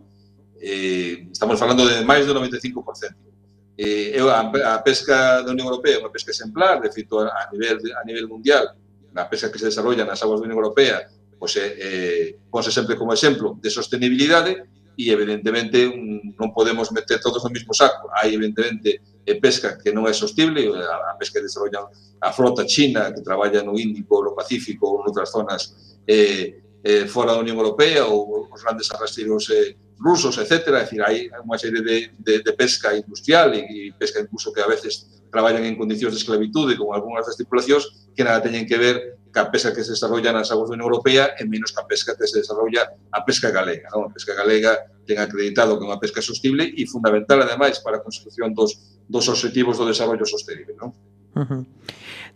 Eh, estamos falando de máis do 95%. Eh, a, a pesca da Unión Europea é unha pesca exemplar, de feito, a nivel, a nivel mundial, na pesca que se desarrolla nas aguas da Unión Europea, pois, eh, ponse sempre como exemplo de sostenibilidade, e evidentemente non podemos meter todos no mismo saco. Hai evidentemente pesca que non é sostible, a, a pesca que desarrolla a frota china que traballa no Índico, no Pacífico ou noutras zonas eh, eh, fora da Unión Europea ou os grandes arrasteiros eh, rusos, etc. É dicir, hai unha serie de, de, de pesca industrial e, e pesca incluso que a veces traballan en condicións de esclavitude, con algunhas das tripulacións, que nada teñen que ver que pesca que se desarrolla nas aguas da Unión Europea e menos que pesca que se desarrolla a pesca galega. Non? A pesca galega ten acreditado que é unha pesca sostible e fundamental, ademais, para a construcción dos, dos objetivos do desarrollo sostenible. Non? Uh -huh.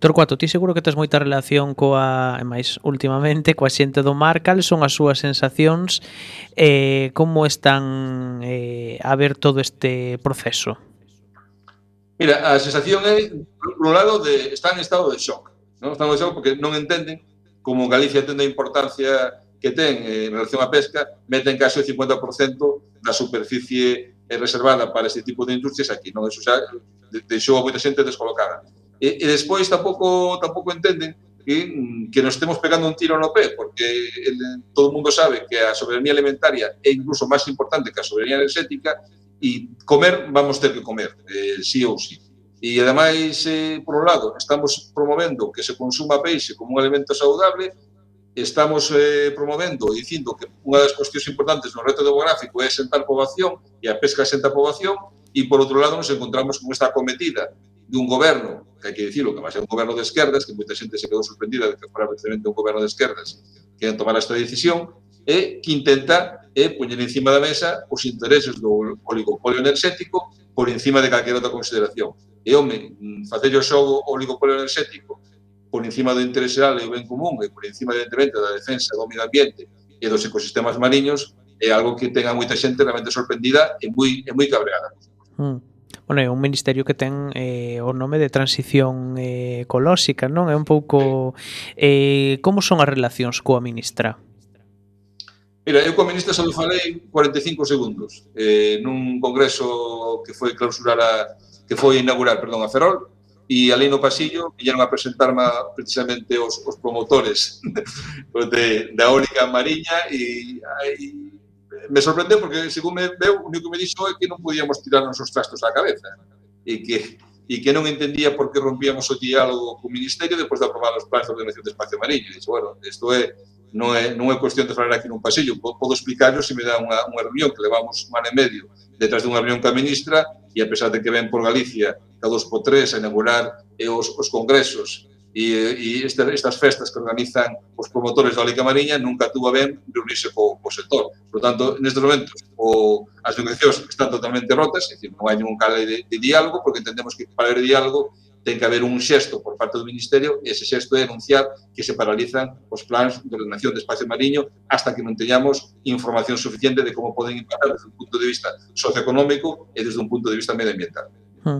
Torcuato, ti seguro que tes moita relación coa, e máis últimamente, coa xente do mar, cal son as súas sensacións, eh, como están eh, a ver todo este proceso? Mira, a sensación é, por un lado, de, está en estado de shock non? Están adosados porque non entenden como Galicia ten a importancia que ten eh, en relación á pesca, meten case o 50% da superficie eh, reservada para ese tipo de industrias aquí, non? Eso xa deixou a moita xente descolocada. E, e despois tampouco tampouco entenden que, mm, que nos estemos pegando un tiro no pé, porque el, todo o mundo sabe que a soberanía alimentaria é incluso máis importante que a soberanía energética e comer vamos ter que comer, eh, sí ou sí. E ademais, eh, por un lado, estamos promovendo que se consuma peixe como un alimento saudable, estamos eh, promovendo e dicindo que unha das cuestións importantes no reto demográfico é sentar poboación e a pesca senta poboación, e por outro lado nos encontramos con esta cometida dun goberno, que hai que dicirlo, que máis é un goberno de esquerdas, que moita xente se quedou sorprendida de que fora precisamente un goberno de esquerdas que ia tomar esta decisión, e que intenta é poñer encima da mesa os intereses do oligopolio enerxético por encima de calquera outra consideración e, home, facer o xogo o oligopolio enerxético por encima do interés xeral e o ben común e por encima, evidentemente, da defensa do medio ambiente e dos ecosistemas mariños é algo que tenga moita xente realmente sorprendida e moi, e moi cabreada. Mm bueno, é un ministerio que ten eh, o nome de transición eh, ecolóxica, non? É un pouco eh, como son as relacións coa ministra? Mira, eu coa ministra só falei 45 segundos eh, nun congreso que foi clausurar a, que foi inaugurar, perdón, a Ferrol, e ali no pasillo viñeron a presentarme precisamente os, os promotores de, da eólica mariña e, e me sorprendeu porque, según me veu, o único que me dixo é que non podíamos tirarnos os trastos á cabeza e que e que non entendía por que rompíamos o diálogo co Ministerio depois de aprobar os plans de ordenación de espacio mariño. Dixo, bueno, isto é, non é, non é cuestión de falar aquí nun pasillo, podo explicarlo se me dá unha, unha reunión que levamos un ano e medio detrás dunha reunión ca ministra e a pesar de que ven por Galicia cada dos por tres a inaugurar eh, os, os congresos e, e estas, estas festas que organizan os promotores da Olica Mariña nunca tuvo ben reunirse co, co sector. Por tanto, nestes momentos, o, as negociacións están totalmente rotas, é dicir, non hai ningún cale de, de diálogo, porque entendemos que para haber diálogo ten que haber un xesto por parte do Ministerio e ese xesto é anunciar que se paralizan os plans de ordenación de espacio mariño hasta que non teñamos información suficiente de como poden impactar desde un punto de vista socioeconómico e desde un punto de vista medioambiental. Hmm.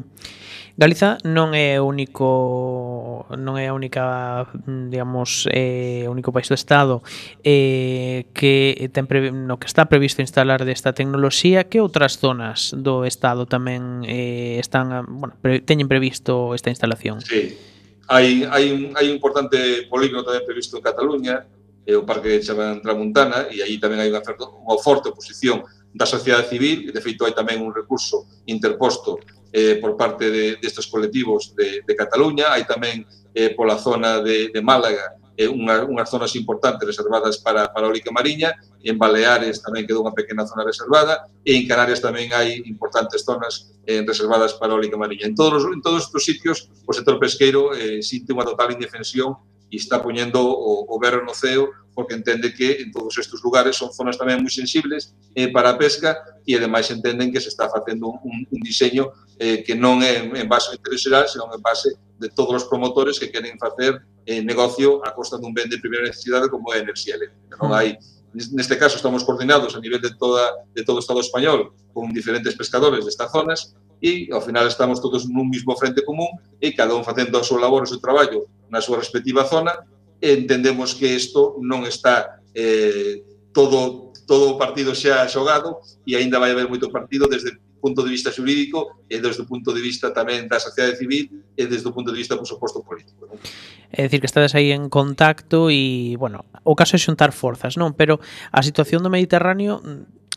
Galiza non é o único non é a única, digamos, eh, único país do Estado eh, que ten pre, no que está previsto instalar desta tecnoloxía, que outras zonas do Estado tamén eh, están, bueno, pre, teñen previsto esta instalación. Sí. Hai, hai, un, hai un importante polígono tamén previsto en Cataluña, é o parque que chaman Tramuntana e aí tamén hai unha, unha forte oposición da sociedade civil, e de feito hai tamén un recurso interposto eh, por parte de, destes colectivos de, de Cataluña, hai tamén eh, pola zona de, de Málaga eh, unha, unhas zonas importantes reservadas para, para a Olica mariña, en Baleares tamén quedou unha pequena zona reservada, e en Canarias tamén hai importantes zonas eh, reservadas para a Olica mariña. En todos, en todos estes sitios, o sector pesqueiro eh, sinte unha total indefensión e está poñendo o, o berro no ceo porque entende que en todos estes lugares son zonas tamén moi sensibles eh, para a pesca e ademais entenden que se está facendo un, un diseño eh, que non é en base intereseral, senón en base de todos os promotores que queren facer eh, negocio a costa dun ben de primeira necesidade como é a enerxía eléctrica. Non hai neste caso estamos coordinados a nivel de toda de todo o Estado español con diferentes pescadores destas zonas e ao final estamos todos nun mismo frente común e cada un facendo a súa labor, o seu traballo na súa respectiva zona e entendemos que isto non está eh, todo todo o partido xa xogado e aínda vai haber moito partido desde o punto de vista xurídico e desde o punto de vista tamén da sociedade civil e desde o punto de vista, por suposto, político. Non? É dicir, que estades aí en contacto e, bueno, o caso é xuntar forzas, non? Pero a situación do Mediterráneo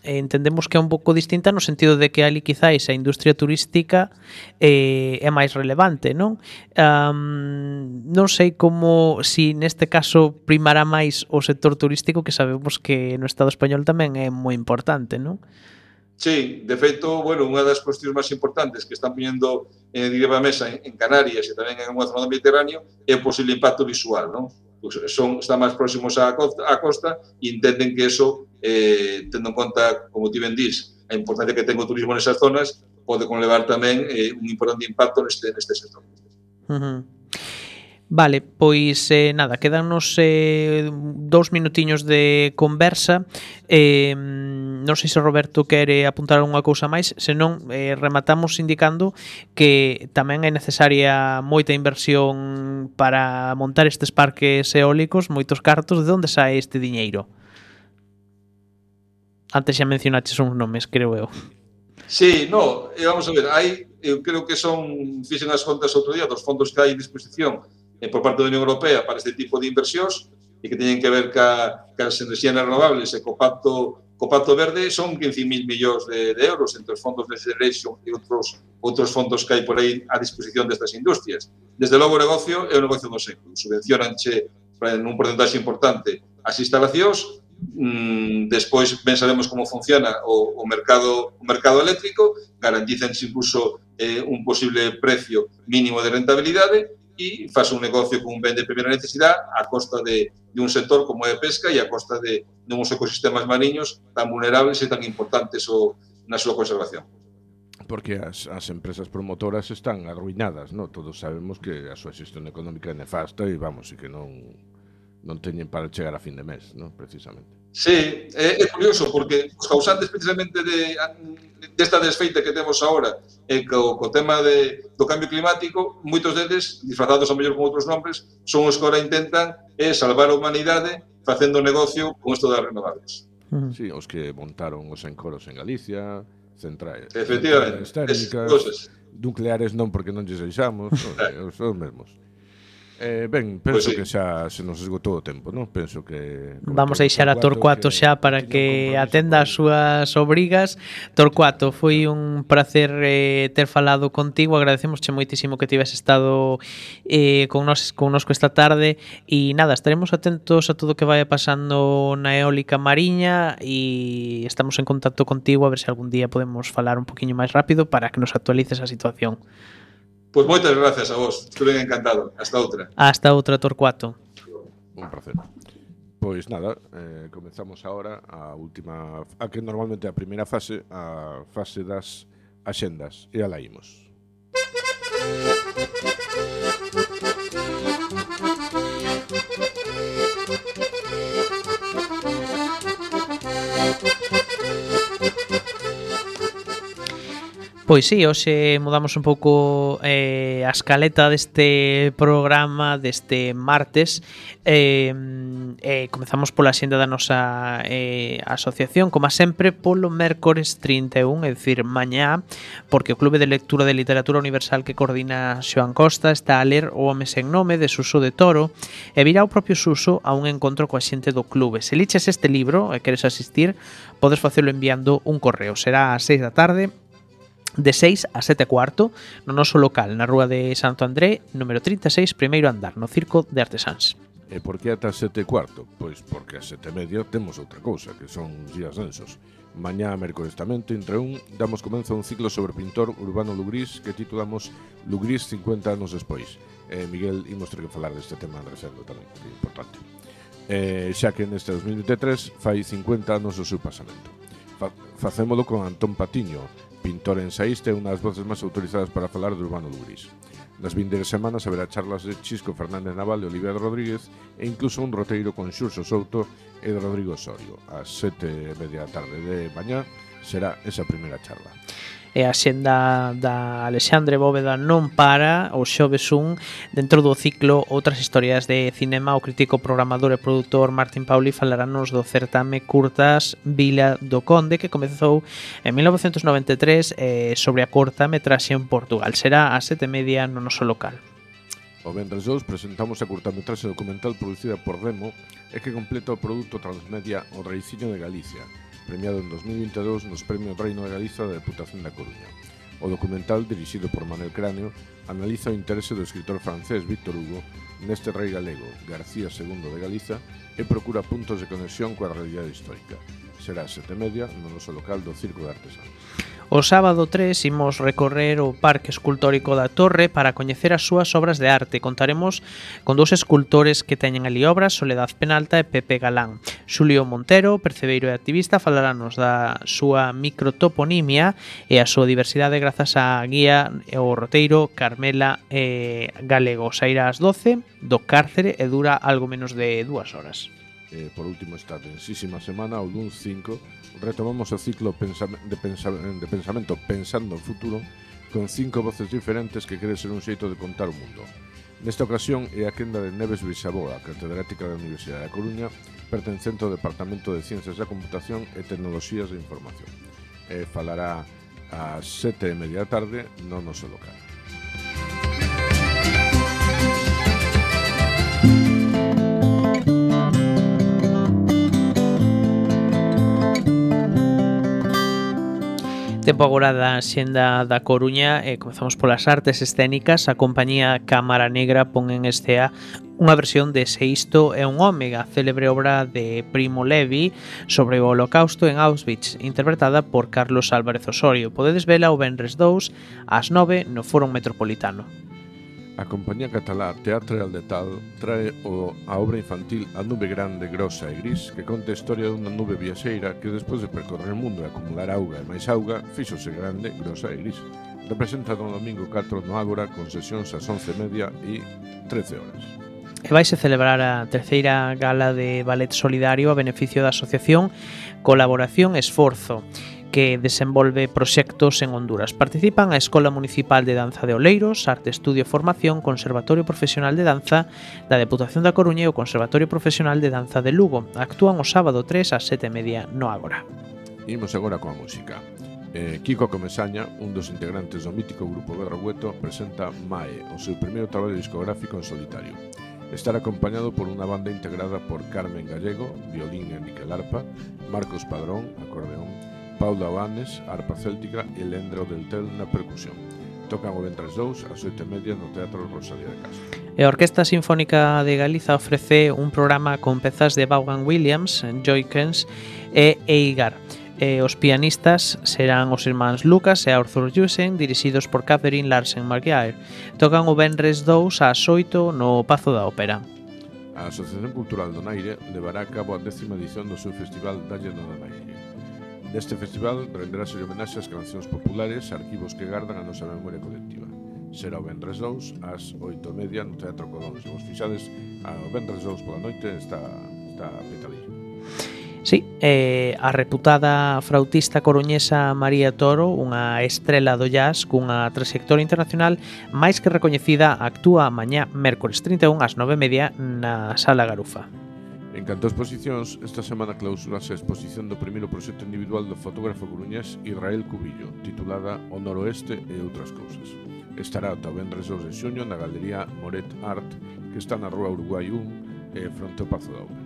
Eh, entendemos que é un pouco distinta no sentido de que ali quizáis a industria turística eh, é máis relevante, non? Um, non sei como si neste caso primará máis o sector turístico que sabemos que no Estado español tamén é moi importante, non? Sí, de feito, bueno, unha das cuestións máis importantes que están poñendo eh, a mesa en, en Canarias e tamén en unha zona do Mediterráneo é o posible impacto visual, non? pues son, están máis próximos á costa, á costa e entenden que eso, eh, tendo en conta, como ti ben dís, a importancia que ten o turismo nesas zonas, pode conlevar tamén eh, un importante impacto neste, neste sector. Uh -huh. Vale, pois eh, nada, quedanos eh, dous minutiños de conversa. Eh, non sei se Roberto quere apuntar unha cousa máis, senón eh, rematamos indicando que tamén é necesaria moita inversión para montar estes parques eólicos, moitos cartos, de onde sae este diñeiro? Antes xa mencionaches uns nomes, creo eu. Sí, no, eh, vamos a ver, hai, eu creo que son, fixen as contas outro día, dos fondos que hai en disposición eh, por parte da Unión Europea para este tipo de inversións e que teñen que ver ca, cas enerxías renovables e co pacto co Pacto Verde son 15.000 millóns de, de euros entre os fondos de Generation e outros, outros fondos que hai por aí a disposición destas industrias. Desde logo o negocio é o negocio do século. Subvencionanche en un porcentaxe importante as instalacións, mm, despois ben sabemos como funciona o, o mercado o mercado eléctrico, garantizan incluso eh, un posible precio mínimo de rentabilidade e faz un negocio con un ben de primeira necesidade a costa de, de un sector como é a pesca e a costa de, de uns ecosistemas mariños tan vulnerables e tan importantes o, na súa conservación. Porque as, as empresas promotoras están arruinadas, no? todos sabemos que a súa xestión económica é nefasta e vamos, e que non, non teñen para chegar a fin de mes, no? precisamente. Sí, é, é curioso porque os causantes precisamente de desta desfeita que temos agora e co, co tema de, do cambio climático, moitos deles, disfrazados a mellor con outros nombres, son os que agora intentan é salvar a humanidade facendo negocio con isto das renovables. Mm-hmm. Sí, os que montaron os encoros en Galicia, centrais, Efectivamente, centrais térmicas, es, nucleares non porque non lles deixamos, os, os, os mesmos. Eh, ben, penso pues sí. que xa se nos esgotou o tempo, non? Penso que Vamos a deixar a Torcuato xa para que atenda as súas obrigas. Torcuato, foi un placer eh, ter falado contigo. Agradecemosche moitísimo que tives estado eh con nos connosco esta tarde e nada, estaremos atentos a todo o que vaya pasando na eólica mariña e estamos en contacto contigo a ver se algún día podemos falar un poquinho máis rápido para que nos actualices a situación. Pois pues moitas grazas a vos, estuve encantado. Hasta outra. Hasta outra, Torcuato. Un placer. Pois nada, eh, comenzamos agora a última, a que normalmente a primeira fase, a fase das axendas, e a imos. Pois sí, hoxe mudamos un pouco eh, a escaleta deste programa deste martes. Eh, eh, Comezamos pola xenda da nosa eh, asociación Como sempre, polo mércores 31, é dicir, mañá Porque o Clube de Lectura de Literatura Universal que coordina Xoan Costa Está a ler O Home sen Nome de Suso de Toro E virá o propio Suso a un encontro coa xente do clube. Se liches este libro e queres asistir Podes facelo enviando un correo. Será ás 6 da tarde de 6 a 7 cuarto no noso local na Rúa de Santo André, número 36, primeiro andar, no Circo de Artesáns. E por que ata sete cuarto? Pois porque a sete media temos outra cousa, que son os días densos. Mañá, mércores tamén, entre un, damos comenzo a un ciclo sobre pintor urbano Lugrís que titulamos Lugrís 50 anos despois. Eh, Miguel, imos ter que falar deste tema en reserva tamén, que é importante. Eh, xa que neste 2023 fai 50 anos o seu pasamento. Fa facémolo con Antón Patiño, pintor ensaísta e unha das voces máis autorizadas para falar do urbano do Gris. Nas vinderes semanas haberá charlas de Chisco Fernández Naval e Olivia Rodríguez e incluso un roteiro con Xurxo Souto e de Rodrigo Osorio. A sete e media da tarde de mañá será esa primeira charla e a xenda da Alexandre Bóveda non para o xoves un dentro do ciclo Outras historias de cinema o crítico programador e produtor Martín Pauli falarános do certame Curtas Vila do Conde que comezou en 1993 eh, sobre a corta metraxe en Portugal. Será a sete media no noso local. O Vendres 2 presentamos a curtametraxe documental producida por Demo e que completa o produto transmedia O Reiciño de Galicia premiado en 2022 nos Premios Reino de Galiza da Deputación da Coruña. O documental, dirixido por Manuel Cráneo, analiza o interese do escritor francés Víctor Hugo neste rei galego, García II de Galiza, e procura puntos de conexión coa realidade histórica. Será sete media no noso local do Circo de Artesanos. O sábado 3 imos recorrer o Parque Escultórico da Torre para coñecer as súas obras de arte. Contaremos con dous escultores que teñen ali obras, Soledad Penalta e Pepe Galán. Xulio Montero, percebeiro e activista, falarános da súa microtoponimia e a súa diversidade grazas á guía e o roteiro Carmela e Galego. Sairá ás 12 do cárcere e dura algo menos de dúas horas eh, por último esta tensísima semana, o dun 5, retomamos o ciclo pensam de, pensam de pensamento Pensando en Futuro con cinco voces diferentes que quere ser un xeito de contar o mundo. Nesta ocasión é a quenda de Neves Bisaboa, catedrática da Universidade da Coruña, pertencente ao Departamento de Ciencias da Computación e Tecnologías de Información. Eh, falará ás sete e media da tarde no noso local. Tempo agora da xenda da Coruña e comezamos polas artes escénicas. A compañía Cámara Negra pon en estea unha versión de Seisto e un Ómega, célebre obra de Primo Levi sobre o holocausto en Auschwitz, interpretada por Carlos Álvarez Osorio. Podedes vela o Benres 2 ás 9 no Foro Metropolitano. A compañía catalá Teatre al Detal trae o, a obra infantil A nube grande, grosa e gris que conta a historia dunha nube viaxeira que despois de percorrer o mundo e acumular auga e máis auga fixose grande, grosa e gris. Representa don domingo 4 no Ágora con sesións ás 11:30 e 13 horas. E vaise celebrar a terceira gala de ballet solidario a beneficio da asociación Colaboración Esforzo que desenvolve proxectos en Honduras. Participan a Escola Municipal de Danza de Oleiros, Arte Estudio Formación, Conservatorio Profesional de Danza da Deputación da Coruña e o Conservatorio Profesional de Danza de Lugo. Actúan o sábado 3 ás 7:30 no Ágora. Imos agora coa música. Eh, Kiko Comesaña, un dos integrantes do mítico grupo Berrogueto, presenta Mae, o seu primeiro traballo discográfico en solitario. Estará acompañado por unha banda integrada por Carmen Gallego, violín e Niquelarpa, Marcos Padrón, acordeón, Paula Davanes, arpa céltica e Lendra Deltel na percusión. Tocan o ventre 2 ás oito e media no Teatro Rosalía de Castro. E a Orquesta Sinfónica de Galiza ofrece un programa con pezas de Vaughan Williams, Joykens e Eigar. E os pianistas serán os irmáns Lucas e Arthur Jusen, dirixidos por Catherine Larsen Marguerre. Tocan o Benres 2 ás 8 no Pazo da Ópera. A Asociación Cultural do Naire levará a cabo a décima edición do seu festival Dalle do Naire Neste festival renderase homenaxe ás cancións populares, arquivos que gardan a nosa memoria colectiva. Será o Vendres 2 ás 8.30 no Teatro Colón. Se vos fixades, o Vendres 2 pola noite está, está petadillo. Sí, eh, a reputada frautista coruñesa María Toro, unha estrela do jazz cunha trayectoria internacional máis que recoñecida, actúa mañá mércores 31 ás 9:30 na Sala Garufa. En canto a exposicións, esta semana clausurase a exposición do primeiro proxecto individual do fotógrafo coruñés Israel Cubillo, titulada O Noroeste e outras cousas. Estará ata o vendres 2 de xuño na Galería Moret Art, que está na Rúa Uruguai 1, e eh, fronte ao Pazo da Obra.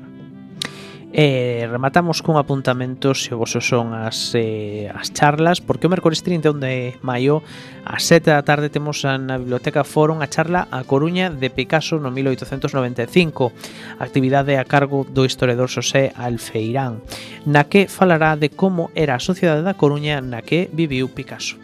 E rematamos cun apuntamento se o voso son as, eh, as charlas porque o mércores 31 de maio a 7 da tarde temos na Biblioteca Forum a charla A Coruña de Picasso no 1895 actividade a cargo do historiador Xosé Alfeirán na que falará de como era a sociedade da Coruña na que viviu Picasso.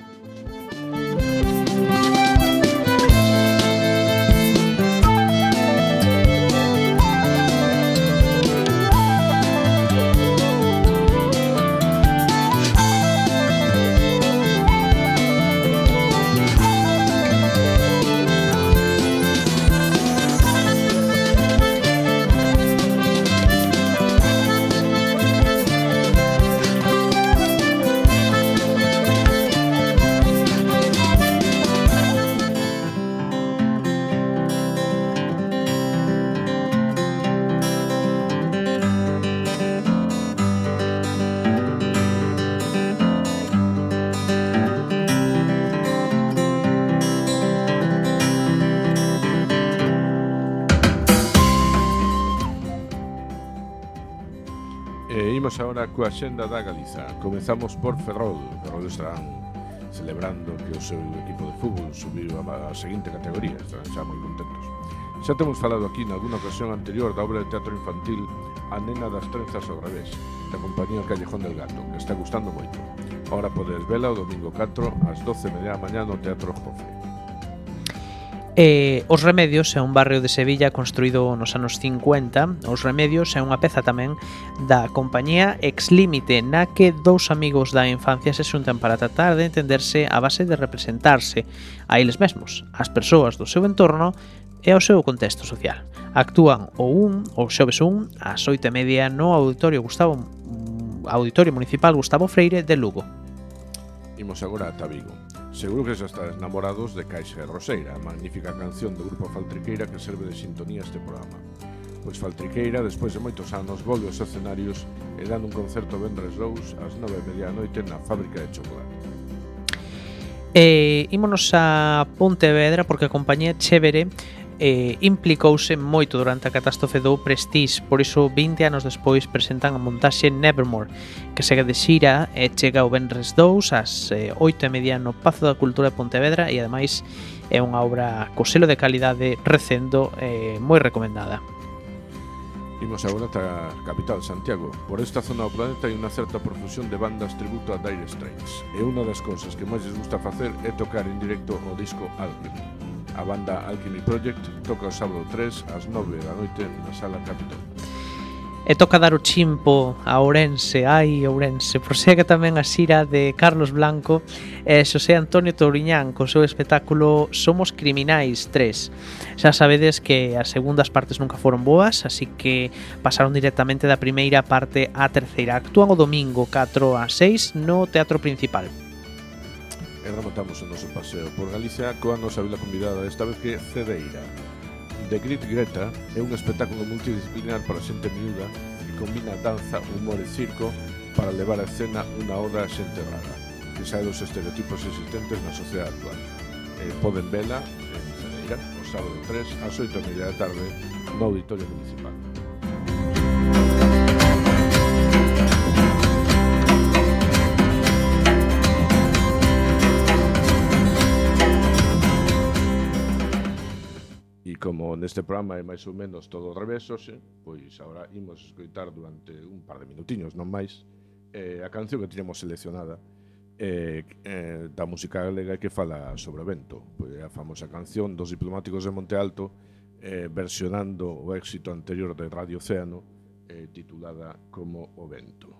Xenda da Galiza. Comezamos por Ferrol, Ferrol estarán celebrando que o seu equipo de fútbol subiu a, a seguinte categoría, están xa moi contentos. Xa temos falado aquí nalgúna ocasión anterior da obra de teatro infantil A nena das trenzas ao revés, da compañía Callejón del Gato, que está gustando moito. Ahora podes vela o domingo 4 ás 12 da mañá no Teatro Jofre. Eh, Os Remedios é un barrio de Sevilla construído nos anos 50. Os Remedios é unha peza tamén da compañía Ex Límite, na que dous amigos da infancia se xuntan para tratar de entenderse a base de representarse a eles mesmos, as persoas do seu entorno e ao seu contexto social. Actúan o un, ou xoves un, ás oito e media no Auditorio Gustavo mm, Auditorio Municipal Gustavo Freire de Lugo. Imos agora ata Vigo. Seguro que xa estás namorados de Caixa e Roseira, a magnífica canción do grupo Faltriqueira que serve de sintonía a este programa. Pois Faltriqueira, despois de moitos anos, volve aos escenarios e dando un concerto vendres dous ás nove e media da noite na fábrica de chocolate. E eh, ímonos a Pontevedra porque a compañía Chévere eh, implicouse moito durante a catástrofe do Prestige, por iso 20 anos despois presentan a montaxe Nevermore, que segue de xira e chega o Benres 2 ás eh, 8 e media no Pazo da Cultura de Pontevedra e ademais é unha obra co selo de calidade recendo eh, moi recomendada. Imos agora ata a capital, Santiago. Por esta zona do planeta hai unha certa profusión de bandas tributo a Dire Straits. E unha das cousas que máis les gusta facer é tocar en directo o disco Alchemy. A banda Alchemy Project toca o sábado 3 ás 9 da noite na Sala Capitol. E toca dar o chimpo a Ourense, ai Ourense, prosegue tamén a xira de Carlos Blanco e Xosé Antonio Touriñán co seu espectáculo Somos Criminais 3. Xa sabedes que as segundas partes nunca foron boas, así que pasaron directamente da primeira parte á terceira. Actúan o domingo 4 a 6 no Teatro Principal e remontamos o noso paseo por Galicia coa nosa vila convidada, esta vez que Cedeira. The Great Greta é un espectáculo multidisciplinar para xente miúda que combina danza, humor e circo para levar a escena unha oda a xente rara que sae dos estereotipos existentes na sociedade actual. Eh, poden vela en Cedeira o sábado 3 ás 8 da tarde no Auditorio Municipal. como neste programa é máis ou menos todo ao revés hoxe, pois agora imos escoitar durante un par de minutiños, non máis, eh, a canción que teníamos seleccionada eh, eh, da música galega que fala sobre o vento. Pois a famosa canción dos diplomáticos de Monte Alto eh, versionando o éxito anterior de Radio Océano eh, titulada Como o vento.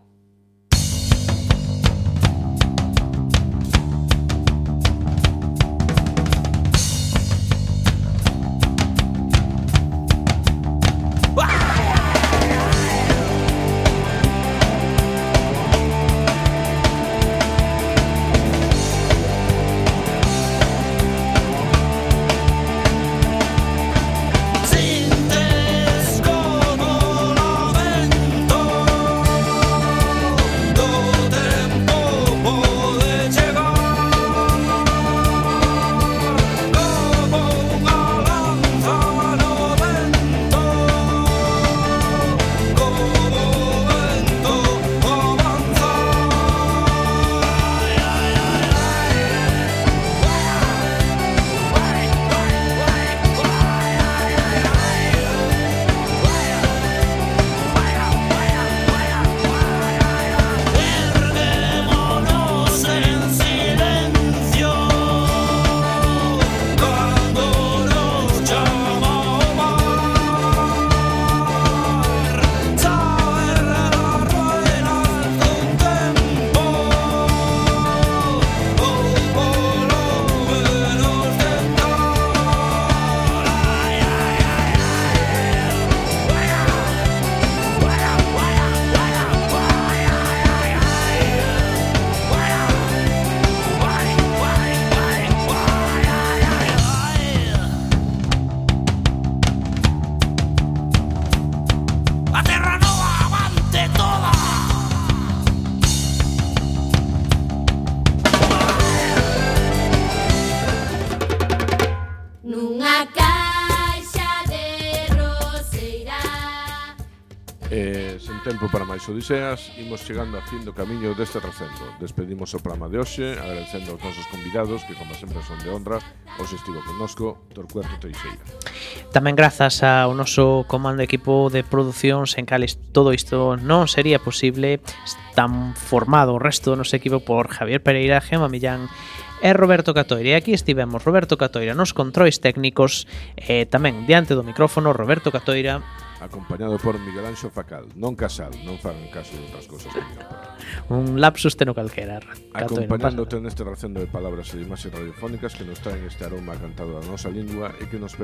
Odiseas imos chegando a fin do camiño deste recendo. Despedimos o programa de hoxe agradecendo aos nosos convidados que como sempre son de honra hoxe estivo connosco Torcuerto Teixeira. Tamén grazas ao noso comando equipo de produción sen cales todo isto non sería posible tan formado o resto do noso equipo por Javier Pereira, Gema Millán e Roberto Catoira. E aquí estivemos Roberto Catoira nos controis técnicos e tamén diante do micrófono Roberto Catoira acompañado por Miguel Anxo Facal, non Casal, non fagan caso de outras cousas que digan. Un lapsus teno calquera. Acompañándote neste ración de palabras e imaxes radiofónicas que nos traen este aroma cantado da nosa lingua e que nos